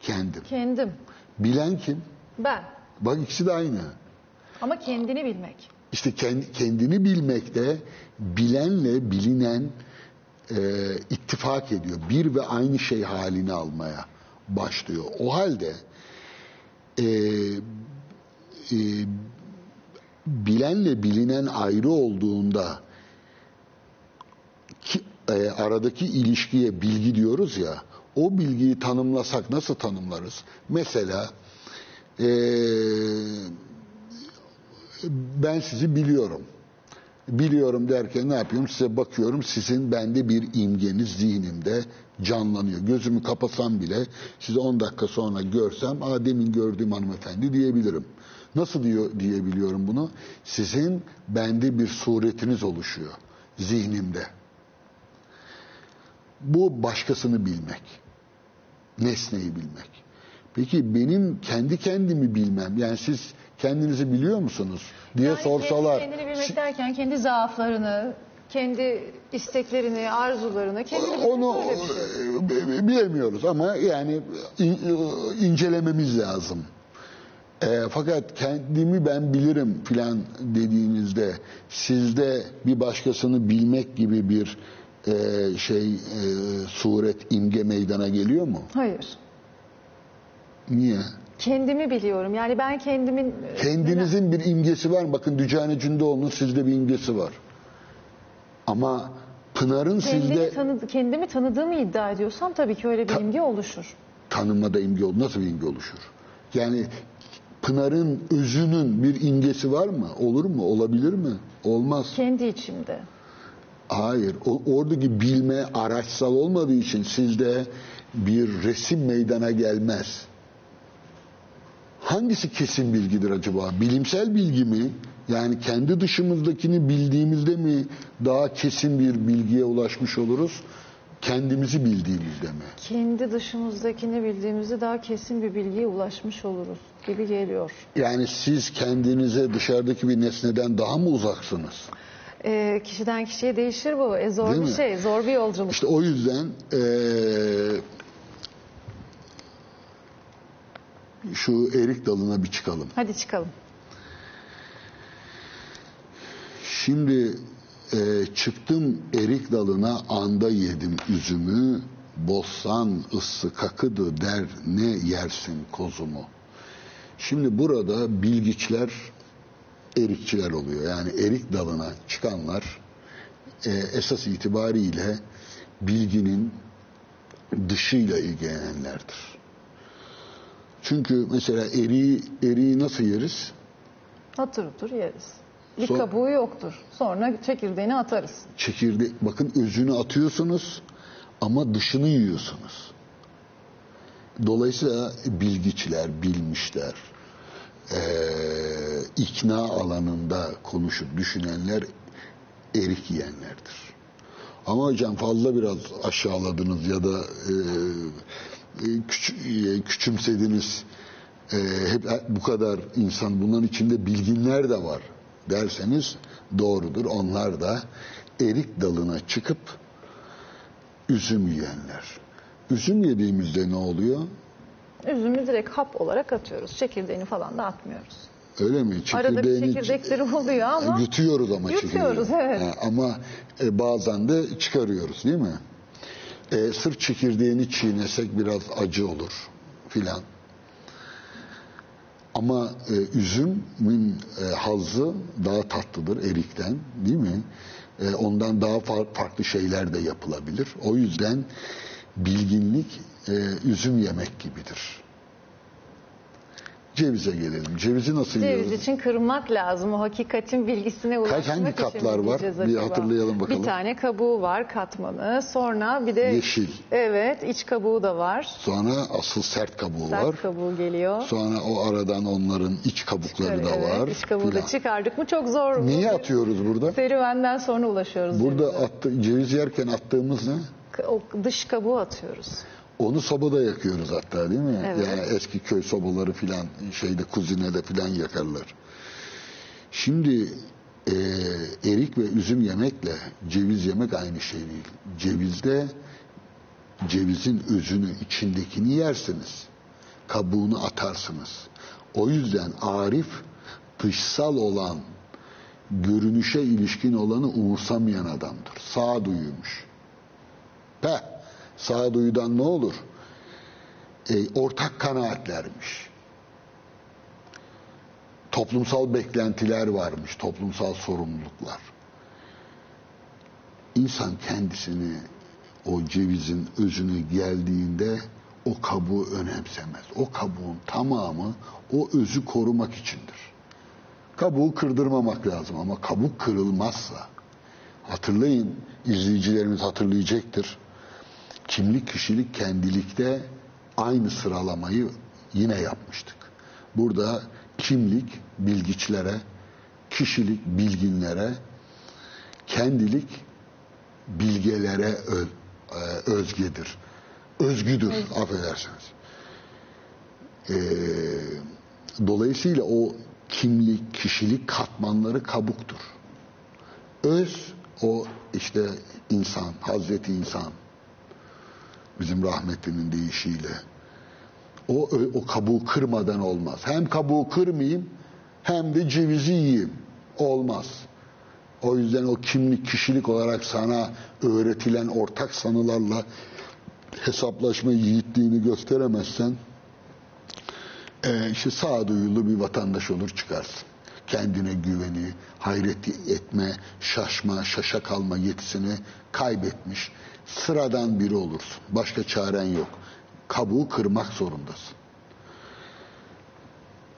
Kendim. Kendim. Bilen kim? Ben. Bak ikisi de aynı. Ama kendini bilmek. İşte kend- kendini bilmekte bilenle bilinen e, ittifak ediyor. Bir ve aynı şey halini almaya başlıyor. O halde e, e, bilenle bilinen ayrı olduğunda ki, e, aradaki ilişkiye bilgi diyoruz ya o bilgiyi tanımlasak nasıl tanımlarız? Mesela e, ben sizi biliyorum. Biliyorum derken ne yapıyorum? Size bakıyorum. Sizin bende bir imgeniz zihnimde canlanıyor. Gözümü kapasam bile sizi 10 dakika sonra görsem Aa, demin gördüğüm hanımefendi diyebilirim. Nasıl diyor diyebiliyorum bunu? Sizin bende bir suretiniz oluşuyor zihnimde. Bu başkasını bilmek. Nesneyi bilmek. Peki benim kendi kendimi bilmem, yani siz kendinizi biliyor musunuz diye Yani sorsalar. Kendi, kendini bilmek derken kendi zaaflarını, kendi isteklerini, arzularını, kendini Onu şey. e, bilemiyoruz ama yani in- e, incelememiz lazım. E, fakat kendimi ben bilirim filan dediğinizde sizde bir başkasını bilmek gibi bir e, şey e, suret imge meydana geliyor mu? Hayır. Niye? Kendimi biliyorum. Yani ben kendimin... Kendinizin bir imgesi var? Bakın Dücane Cündoğlu'nun sizde bir imgesi var. Ama Pınar'ın Kendimi, sizde tanı- kendimi tanıdığımı iddia ediyorsam tabii ki öyle bir imge oluşur. tanımada imge olur. Nasıl bir imge oluşur? Yani Pınar'ın özünün bir imgesi var mı? Olur mu? Olabilir mi? Olmaz. Kendi içimde. Hayır. O, oradaki bilme araçsal olmadığı için sizde bir resim meydana gelmez. Hangisi kesin bilgidir acaba? Bilimsel bilgi mi? Yani kendi dışımızdakini bildiğimizde mi daha kesin bir bilgiye ulaşmış oluruz? Kendimizi bildiğimizde mi? Kendi dışımızdakini bildiğimizde daha kesin bir bilgiye ulaşmış oluruz gibi geliyor. Yani siz kendinize dışarıdaki bir nesneden daha mı uzaksınız? Ee, kişiden kişiye değişir bu. E, zor Değil bir mi? şey, zor bir yolculuk. İşte o yüzden eee, şu erik dalına bir çıkalım. Hadi çıkalım. Şimdi e, çıktım erik dalına anda yedim üzümü. Bostan ıssı kakıdı der ne yersin kozumu. Şimdi burada bilgiçler erikçiler oluyor. Yani erik dalına çıkanlar e, esas itibariyle bilginin dışıyla ilgilenenlerdir. Çünkü mesela eriği, eriği nasıl yeriz? Hatır otur yeriz. Bir Son- kabuğu yoktur. Sonra çekirdeğini atarız. çekirdek bakın özünü atıyorsunuz ama dışını yiyorsunuz. Dolayısıyla bilgiçler, bilmişler, eee, ikna alanında konuşup düşünenler erik yiyenlerdir. Ama hocam fazla biraz aşağıladınız ya da eee, küç- e, küçümsediniz. Eee, hep bu kadar insan bunların içinde bilginler de var derseniz doğrudur. Onlar da erik dalına çıkıp üzüm yiyenler. Üzüm yediğimizde ne oluyor? Üzümü direkt hap olarak atıyoruz. Çekirdeğini falan da atmıyoruz. Öyle mi? Arada bir Çekirdeğini çekirdekleri oluyor ama yutuyoruz ama Yutuyoruz, çekirdeği. evet. Ha, ama e, bazen de çıkarıyoruz değil mi? E, sırf çekirdeğini çiğnesek biraz acı olur filan. Ama e, üzümün e, hazzı daha tatlıdır erikten değil mi? E, ondan daha far- farklı şeyler de yapılabilir. O yüzden bilginlik e, üzüm yemek gibidir. Cevize gelelim. Cevizi nasıl Ceviz yiyoruz? için kırmak lazım. O hakikatin bilgisine ulaşmak hangi için katlar var? Bir hatırlayalım bakalım. Bir tane kabuğu var katmanı. Sonra bir de Yeşil. Evet, iç kabuğu da var. Sonra asıl sert kabuğu Sert var. kabuğu geliyor. Sonra o aradan onların iç kabukları da evet, var. iç kabuğu da çıkardık mı çok zor. Niye Bu atıyoruz burada? Serüvenden sonra ulaşıyoruz. Burada cevize. attı, ceviz yerken attığımız ne? O dış kabuğu atıyoruz. Onu sobada yakıyoruz hatta değil mi? Evet. Yani eski köy sobaları filan şeyde kuzinede filan yakarlar. Şimdi e, erik ve üzüm yemekle ceviz yemek aynı şey değil. Cevizde cevizin özünü içindekini yersiniz. Kabuğunu atarsınız. O yüzden Arif dışsal olan görünüşe ilişkin olanı umursamayan adamdır. Sağduyuymuş. Peh, sağduyudan ne olur? E, ortak kanaatlermiş. Toplumsal beklentiler varmış, toplumsal sorumluluklar. İnsan kendisini o cevizin özünü geldiğinde o kabuğu önemsemez. O kabuğun tamamı o özü korumak içindir. Kabuğu kırdırmamak lazım ama kabuk kırılmazsa hatırlayın izleyicilerimiz hatırlayacaktır. Kimlik, kişilik, kendilikte aynı sıralamayı yine yapmıştık. Burada kimlik bilgiçlere, kişilik bilginlere, kendilik bilgelere ö- e, özgedir. Özgüdür, affedersiniz. Ee, dolayısıyla o kimlik, kişilik katmanları kabuktur. Öz, o işte insan, Hazreti insan, bizim rahmetlinin deyişiyle. O, o kabuğu kırmadan olmaz. Hem kabuğu kırmayayım hem de cevizi yiyeyim. Olmaz. O yüzden o kimlik, kişilik olarak sana öğretilen ortak sanılarla hesaplaşma yiğitliğini gösteremezsen e, işte sağduyulu bir vatandaş olur çıkarsın. Kendine güveni, hayret etme, şaşma, şaşa kalma yetisini kaybetmiş sıradan biri olursun. Başka çaren yok. Kabuğu kırmak zorundasın.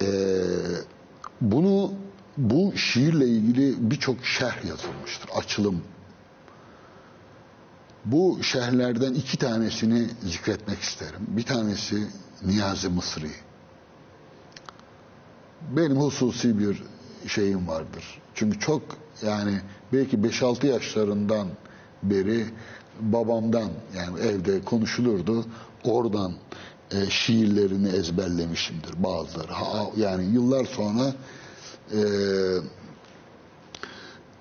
Ee, bunu bu şiirle ilgili birçok şerh yazılmıştır. Açılım. Bu şerhlerden iki tanesini zikretmek isterim. Bir tanesi Niyazi Mısri. Benim hususi bir şeyim vardır. Çünkü çok yani belki 5-6 yaşlarından beri babamdan yani evde konuşulurdu. Oradan e, şiirlerini ezberlemişimdir bazıları. Ha, yani yıllar sonra e,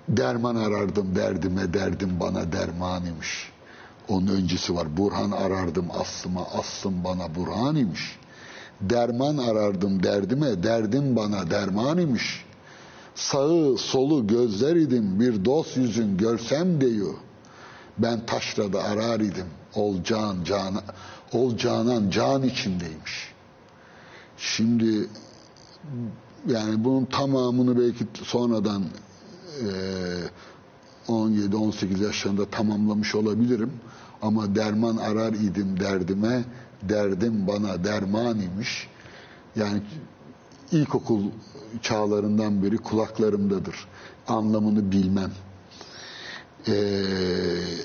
derman arardım derdime derdim bana derman imiş. Onun öncesi var. Burhan arardım aslıma aslım bana burhan imiş. Derman arardım derdime derdim bana derman imiş. Sağı solu gözler idim bir dost yüzün görsem diyor. Ben taşrada arar idim. Ol can, can, ol canan can içindeymiş. Şimdi yani bunun tamamını belki sonradan e, 17-18 yaşlarında tamamlamış olabilirim. Ama derman arar idim derdime, derdim bana derman imiş. Yani ilkokul çağlarından beri kulaklarımdadır. Anlamını bilmem e,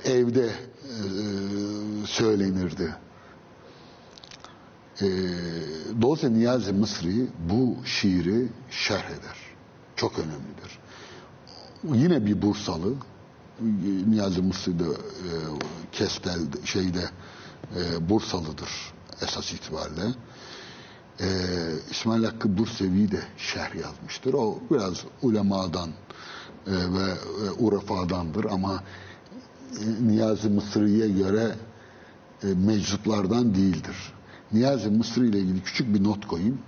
evde e, söylenirdi. E, dolayısıyla Niyazi Mısri bu şiiri şerh eder. Çok önemlidir. Yine bir Bursalı, Niyazi Mısri de e, Kestel şeyde e, Bursalıdır esas itibariyle. E, İsmail Hakkı Bursevi de şerh yazmıştır. O biraz ulemadan e, ve e, Urafa'dandır ama e, Niyazi Mısri'ye göre e, meczuplardan değildir. Niyazi Mısri ile ilgili küçük bir not koyayım.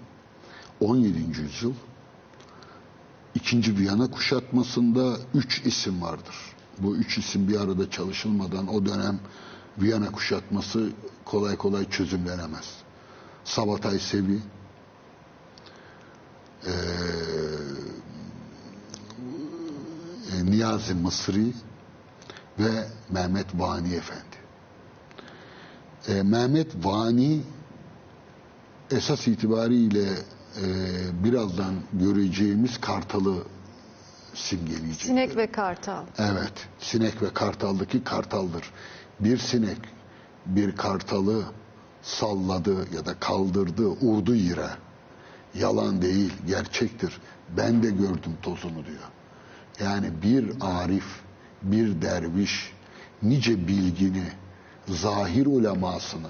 17. yüzyıl İkinci Viyana kuşatmasında üç isim vardır. Bu üç isim bir arada çalışılmadan o dönem Viyana kuşatması kolay kolay çözümlenemez. Sabatay Sevi, eee e, Niyazi Mısri ve Mehmet Vani Efendi. E, Mehmet Vani esas itibariyle e, birazdan göreceğimiz kartalı simgeleyecek. Sinek ve kartal. Evet, sinek ve kartaldaki kartaldır. Bir sinek bir kartalı salladı ya da kaldırdı, urdu yere. Yalan değil, gerçektir. Ben de gördüm tozunu diyor. Yani bir arif, bir derviş, nice bilgini, zahir ulemasını,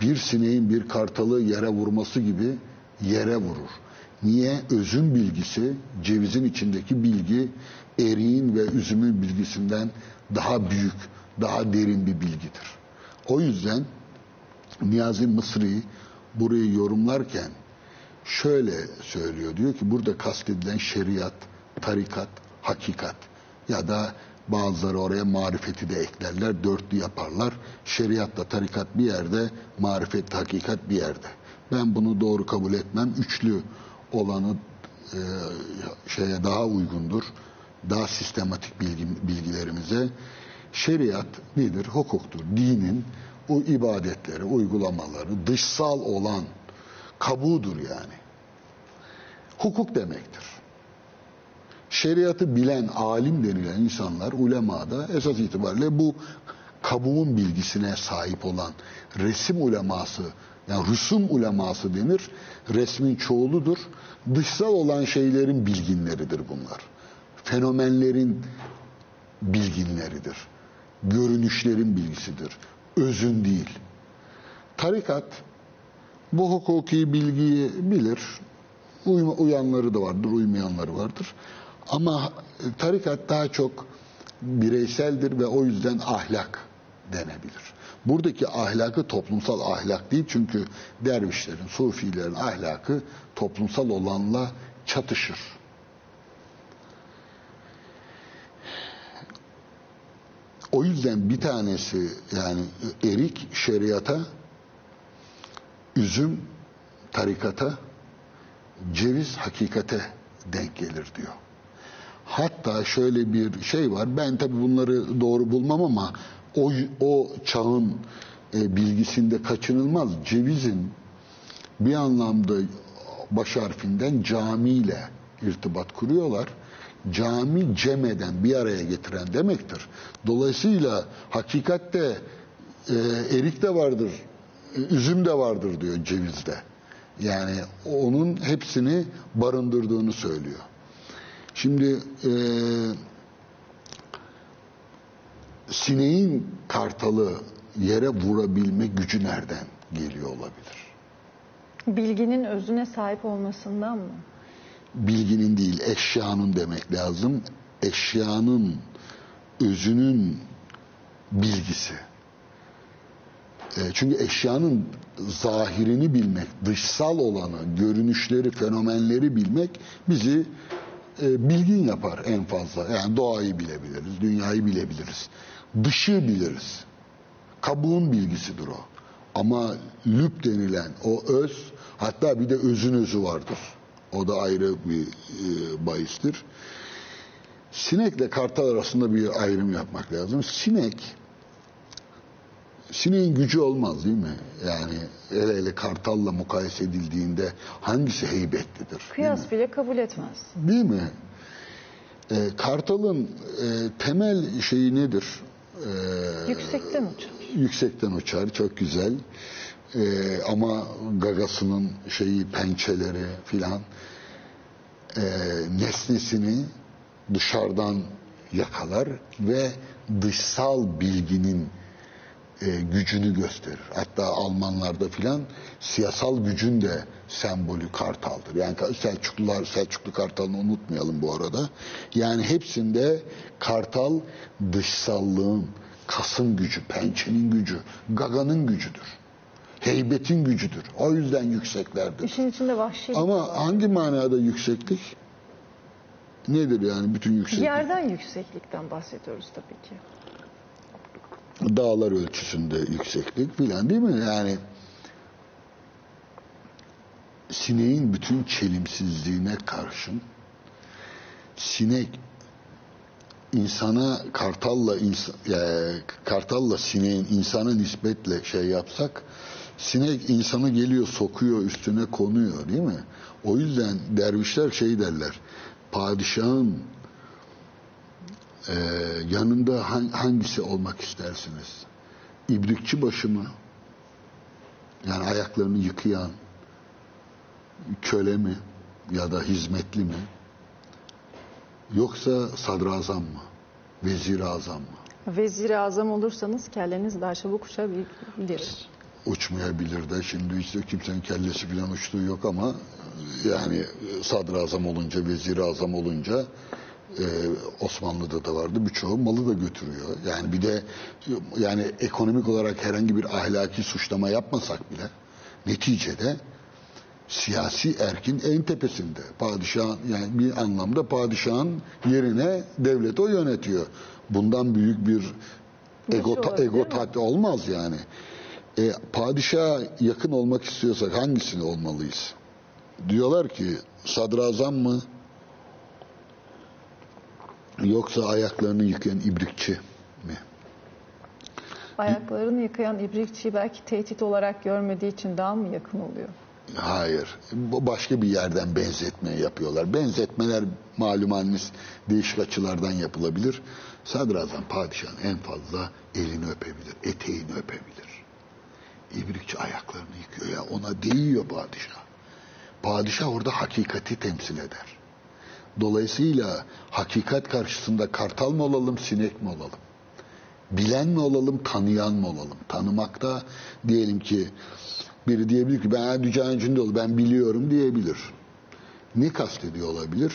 bir sineğin bir kartalı yere vurması gibi yere vurur. Niye? Özün bilgisi, cevizin içindeki bilgi, eriğin ve üzümün bilgisinden daha büyük, daha derin bir bilgidir. O yüzden Niyazi Mısri burayı yorumlarken şöyle söylüyor. Diyor ki burada kastedilen şeriat, tarikat, hakikat ya da bazıları oraya marifeti de eklerler, dörtlü yaparlar. Şeriatla tarikat bir yerde, marifet, hakikat bir yerde. Ben bunu doğru kabul etmem. Üçlü olanı e, şeye daha uygundur. Daha sistematik bilgi, bilgilerimize. Şeriat nedir? Hukuktur. Dinin o ibadetleri, uygulamaları, dışsal olan kabuğudur yani. Hukuk demektir. Şeriatı bilen, alim denilen insanlar, ulemada esas itibariyle bu kabuğun bilgisine sahip olan resim uleması, yani rüsum uleması denir. Resmin çoğuludur. Dışsal olan şeylerin bilginleridir bunlar. Fenomenlerin bilginleridir. Görünüşlerin bilgisidir. Özün değil. Tarikat bu hukuki bilgiyi bilir. Uyanları da vardır, uymayanları vardır. Ama tarikat daha çok bireyseldir ve o yüzden ahlak denebilir. Buradaki ahlakı toplumsal ahlak değil çünkü dervişlerin, sufilerin ahlakı toplumsal olanla çatışır. O yüzden bir tanesi yani erik şeriata, üzüm tarikata, ceviz hakikate denk gelir diyor. Hatta şöyle bir şey var. Ben tabi bunları doğru bulmam ama o, o çağın e, bilgisinde kaçınılmaz. Cevizin bir anlamda baş harfinden camiyle irtibat kuruyorlar. Cami cemeden bir araya getiren demektir. Dolayısıyla hakikatte e, erik de vardır, üzüm de vardır diyor cevizde. Yani onun hepsini barındırdığını söylüyor. Şimdi e, sineğin kartalı yere vurabilme gücü nereden geliyor olabilir? Bilginin özüne sahip olmasından mı? Bilginin değil, eşyanın demek lazım. Eşyanın özünün bilgisi. E, çünkü eşyanın zahirini bilmek, dışsal olanı, görünüşleri, fenomenleri bilmek bizi e, bilgin yapar en fazla. Yani doğayı bilebiliriz, dünyayı bilebiliriz. Dışı biliriz. Kabuğun bilgisidir o. Ama lüp denilen o öz, hatta bir de özün özü vardır. O da ayrı bir e, bahistir. Sinekle kartal arasında bir ayrım yapmak lazım. Sinek, sineğin gücü olmaz değil mi? Yani hele hele kartalla mukayese edildiğinde hangisi heybetlidir? Kıyas bile kabul etmez. Değil mi? E, kartalın e, temel şeyi nedir? E, Yüksekten uçar. Yüksekten uçar, çok güzel. E, ama gagasının şeyi, pençeleri filan e, nesnesini dışarıdan yakalar ve dışsal bilginin e, gücünü gösterir. Hatta Almanlarda filan siyasal gücün de sembolü kartaldır. Yani Selçuklular, Selçuklu kartalını unutmayalım bu arada. Yani hepsinde kartal dışsallığın, kasın gücü, pençenin gücü, gaganın gücüdür. Heybetin gücüdür. O yüzden yükseklerdir. İşin içinde vahşi. Ama hangi manada yükseklik? Nedir yani bütün yükseklik? Yerden yükseklikten bahsediyoruz tabii ki. Dağlar ölçüsünde yükseklik filan değil mi? Yani sineğin bütün çelimsizliğine karşın sinek insana kartalla ins e, kartalla sineğin insana nispetle şey yapsak Sinek insanı geliyor sokuyor üstüne konuyor değil mi? O yüzden dervişler şey derler. Padişahın e, yanında han- hangisi olmak istersiniz? İbrikçi başı mı? Yani ayaklarını yıkayan köle mi? Ya da hizmetli mi? Yoksa sadrazam mı? Vezir-i azam mı? Vezir-i azam olursanız kelleniz daha çabuk uçabilir. uçmayabilir de şimdi işte kimsenin kellesi falan uçtuğu yok ama yani sadrazam olunca vezir azam olunca e, Osmanlı'da da vardı birçoğu malı da götürüyor. Yani bir de yani ekonomik olarak herhangi bir ahlaki suçlama yapmasak bile neticede siyasi erkin en tepesinde. Padişahın yani bir anlamda padişahın yerine devlet o yönetiyor. Bundan büyük bir ego, olabilir ego tat olmaz yani. E, padişaha yakın olmak istiyorsak hangisini olmalıyız? Diyorlar ki sadrazam mı? Yoksa ayaklarını yıkayan ibrikçi mi? Ayaklarını yıkayan ibrikçiyi belki tehdit olarak görmediği için daha mı yakın oluyor? Hayır. Bu başka bir yerden benzetme yapıyorlar. Benzetmeler malum haliniz değişik açılardan yapılabilir. Sadrazam padişahın en fazla elini öpebilir, eteğini öpebilir. İbrikçi ayaklarını yıkıyor ya ona değiyor padişah. Padişah orada hakikati temsil eder. Dolayısıyla hakikat karşısında kartal mı olalım, sinek mi olalım? Bilen mi olalım, tanıyan mı olalım? Tanımakta diyelim ki biri diyebilir ki ben içinde ol, ben biliyorum diyebilir. Ne kastediyor olabilir?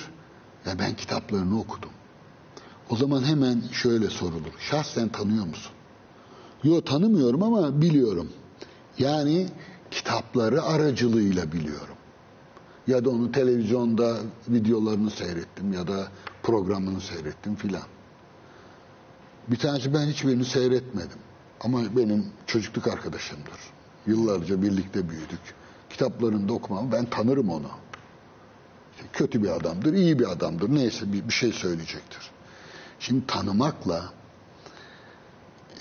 Ya ben kitaplarını okudum. O zaman hemen şöyle sorulur. Şahsen tanıyor musun? Yo tanımıyorum ama biliyorum. Yani kitapları aracılığıyla biliyorum. Ya da onu televizyonda videolarını seyrettim ya da programını seyrettim filan. Bir tanesi ben hiçbirini seyretmedim. Ama benim çocukluk arkadaşımdır. Yıllarca birlikte büyüdük. Kitaplarını da okumam. Ben tanırım onu. İşte kötü bir adamdır, iyi bir adamdır. Neyse bir, bir şey söyleyecektir. Şimdi tanımakla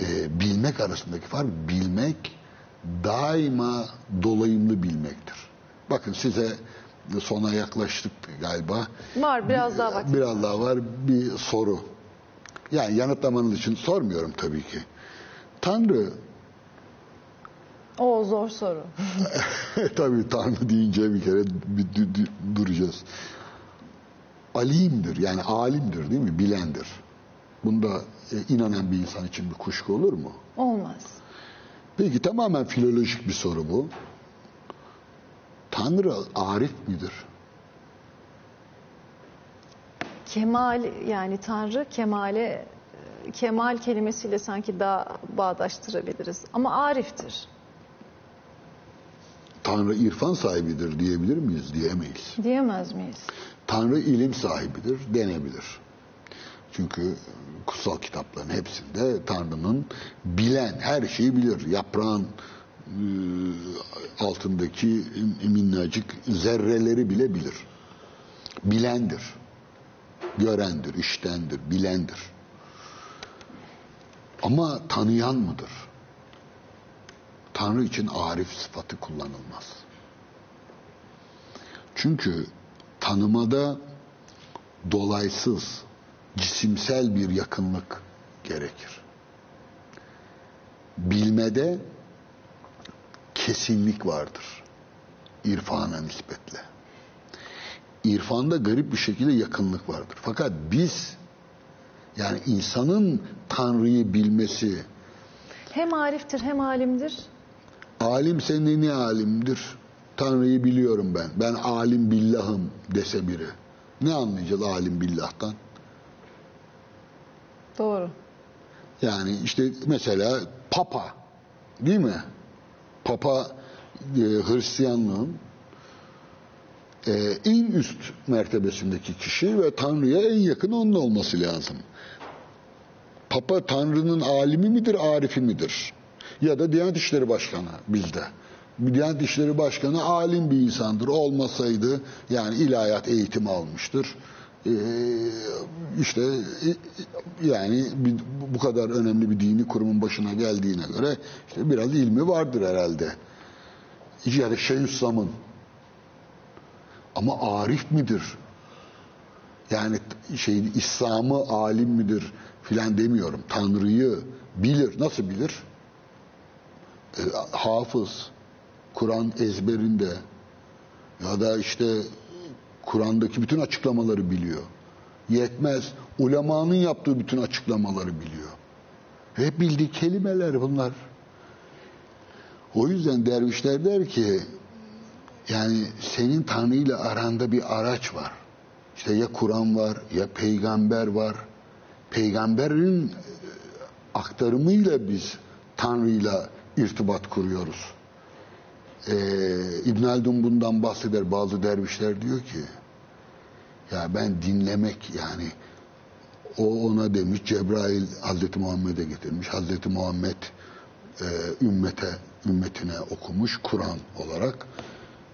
e, bilmek arasındaki fark bilmek daima dolayımlı bilmektir. Bakın size sona yaklaştık galiba. Var biraz daha vakit. Biraz daha var bir soru. Yani yanıtlamanız için sormuyorum tabii ki. Tanrı O zor soru. (laughs) tabii Tanrı deyince bir kere bir duracağız. Alimdir yani alimdir değil mi? Bilendir. Bunda e, inanan bir insan için bir kuşku olur mu? Olmaz. Peki tamamen filolojik bir soru bu. Tanrı arif midir? Kemal yani Tanrı kemale kemal kelimesiyle sanki daha bağdaştırabiliriz. Ama ariftir. Tanrı irfan sahibidir diyebilir miyiz? Diyemeyiz. Diyemez miyiz? Tanrı ilim sahibidir denebilir. Çünkü kutsal kitapların hepsinde Tanrı'nın bilen her şeyi bilir. Yaprağın altındaki minnacık zerreleri bile bilir. Bilendir. Görendir, iştendir, bilendir. Ama tanıyan mıdır? Tanrı için arif sıfatı kullanılmaz. Çünkü tanımada dolaysız, cisimsel bir yakınlık gerekir. Bilmede kesinlik vardır. İrfana nispetle. İrfanda garip bir şekilde yakınlık vardır. Fakat biz yani insanın Tanrı'yı bilmesi Hem ariftir hem alimdir. alim senin ne alimdir? Tanrı'yı biliyorum ben. Ben alim billahım dese biri. Ne anlayacağız alim billah'tan? Doğru. Yani işte mesela Papa değil mi? Papa e, Hristiyanlığın e, en üst mertebesindeki kişi ve Tanrı'ya en yakın onun olması lazım. Papa Tanrı'nın alimi midir, arifi midir? Ya da Diyanet İşleri Başkanı bizde. Diyanet İşleri Başkanı alim bir insandır. Olmasaydı yani ilahiyat eğitimi almıştır. Ee, işte e, yani bir- bu kadar önemli bir dini kurumun başına geldiğine göre işte biraz ilmi vardır herhalde. Ya da Şeyhülislam'ın. Ama arif midir? Yani şey İslam'ı alim midir filan demiyorum. Tanrı'yı bilir. Nasıl bilir? E, hafız. Kur'an ezberinde. Ya da işte Kur'an'daki bütün açıklamaları biliyor. Yetmez. Ulemanın yaptığı bütün açıklamaları biliyor. Hep bildiği kelimeler bunlar. O yüzden dervişler der ki yani senin Tanrı ile aranda bir araç var. İşte ya Kur'an var ya peygamber var. Peygamberin e, aktarımıyla biz Tanrı'yla irtibat kuruyoruz. Ee, İbn Haldun bundan bahseder. Bazı dervişler diyor ki ya ben dinlemek yani o ona demiş Cebrail Hazreti Muhammed'e getirmiş. Hazreti Muhammed e, ümmete ümmetine okumuş Kur'an olarak.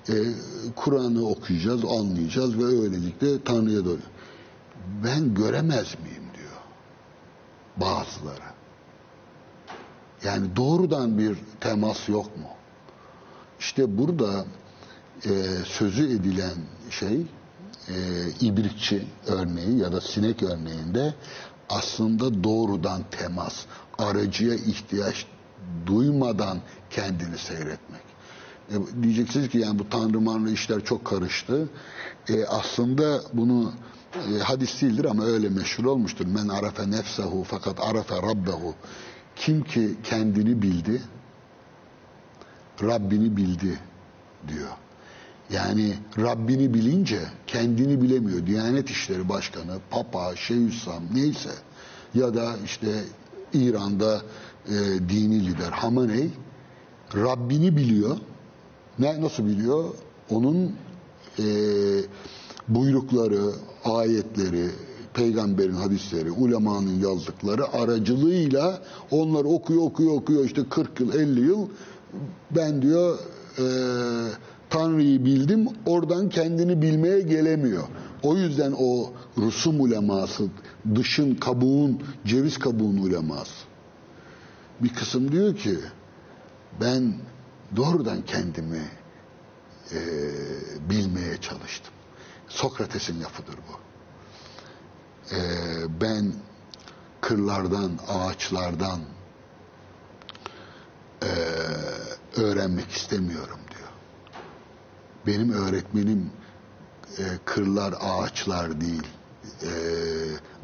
E, Kur'an'ı okuyacağız, anlayacağız ve öylelikle Tanrı'ya doğru. Ben göremez miyim diyor bazıları. Yani doğrudan bir temas yok mu? İşte burada e, sözü edilen şey e, ibrikçi örneği ya da sinek örneğinde aslında doğrudan temas, aracıya ihtiyaç duymadan kendini seyretmek. E, diyeceksiniz ki yani bu tanrı manrı işler çok karıştı. E, aslında bunu e, hadis değildir ama öyle meşhur olmuştur. Men arafe nefsehu fakat arafe rabbehu. Kim ki kendini bildi, Rabbini bildi diyor. Yani Rabbini bilince kendini bilemiyor. Diyanet İşleri Başkanı, Papa, Şeyhülislam neyse ya da işte İran'da e, dini lider Hamenei Rabbini biliyor. Ne nasıl biliyor? Onun e, buyrukları, ayetleri, peygamberin hadisleri, ulemanın yazdıkları aracılığıyla onları okuyor, okuyor, okuyor. işte 40 yıl, 50 yıl ben diyor e, Tanrı'yı bildim, oradan kendini bilmeye gelemiyor. O yüzden o Rusum uleması, dışın, kabuğun, ceviz kabuğun uleması. Bir kısım diyor ki, ben doğrudan kendimi e, bilmeye çalıştım. Sokrates'in lafıdır bu. E, ben kırlardan, ağaçlardan e, öğrenmek istemiyorum diyor. Benim öğretmenim e, kırlar, ağaçlar değil, e,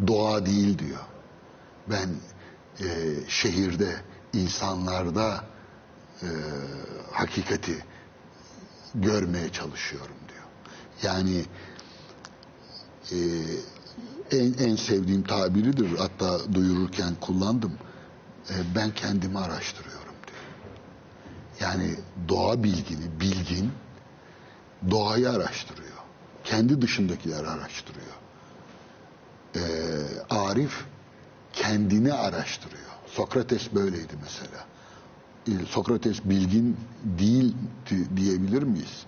doğa değil diyor. Ben e, şehirde, insanlarda e, hakikati görmeye çalışıyorum diyor. Yani e, en, en sevdiğim tabiridir. Hatta duyururken kullandım. E, ben kendimi araştırıyorum. Yani doğa bilgini, bilgin doğayı araştırıyor. Kendi dışındakileri araştırıyor. E, Arif kendini araştırıyor. Sokrates böyleydi mesela. E, Sokrates bilgin değil diyebilir miyiz?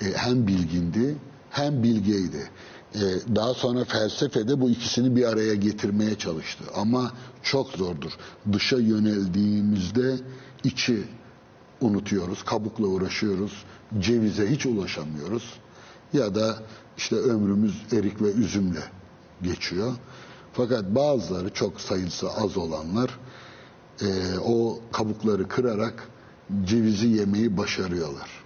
E, hem bilgindi hem bilgeydi. E, daha sonra felsefede bu ikisini bir araya getirmeye çalıştı. Ama çok zordur. Dışa yöneldiğimizde içi unutuyoruz, kabukla uğraşıyoruz, cevize hiç ulaşamıyoruz. Ya da işte ömrümüz erik ve üzümle geçiyor. Fakat bazıları çok sayısı az olanlar e, o kabukları kırarak cevizi yemeyi başarıyorlar.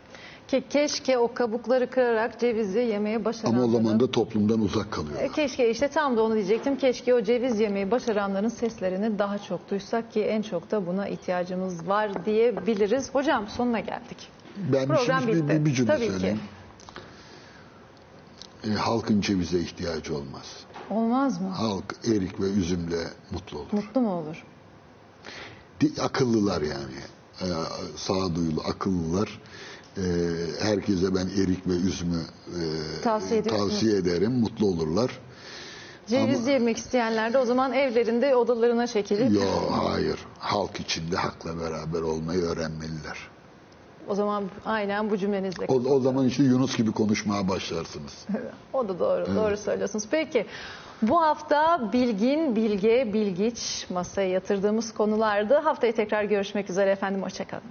Ke keşke o kabukları kırarak cevizi yemeye başaranların... Ama o zaman da toplumdan uzak kalıyorlar. E, Keşke işte tam da onu diyecektim. Keşke o ceviz yemeyi başaranların seslerini daha çok duysak ki en çok da buna ihtiyacımız var diyebiliriz. Hocam sonuna geldik. Ben bir, Program şimdi bir, bitti. bir, bir cümle Tabii ki. söyleyeyim. E, halkın cevize ihtiyacı olmaz. Olmaz mı? Halk erik ve üzümle mutlu olur. Mutlu mu olur? Akıllılar yani. E, sağduyulu akıllılar. E, herkese ben erik ve üzümü e, Tavsiye tavsiye ederim. Mutlu olurlar. Ceviz Ama- yemek isteyenler de o zaman evlerinde odalarına çekilip Yo hayır. Halk içinde hakla beraber olmayı öğrenmeliler. o zaman aynen bu cümlenizle. O, o zaman işte Yunus gibi konuşmaya başlarsınız. (laughs) O da doğru, doğru söylüyorsunuz. Peki bu hafta bilgin, bilge, bilgiç masaya yatırdığımız konulardı. Haftaya tekrar görüşmek üzere efendim. Hoşçakalın.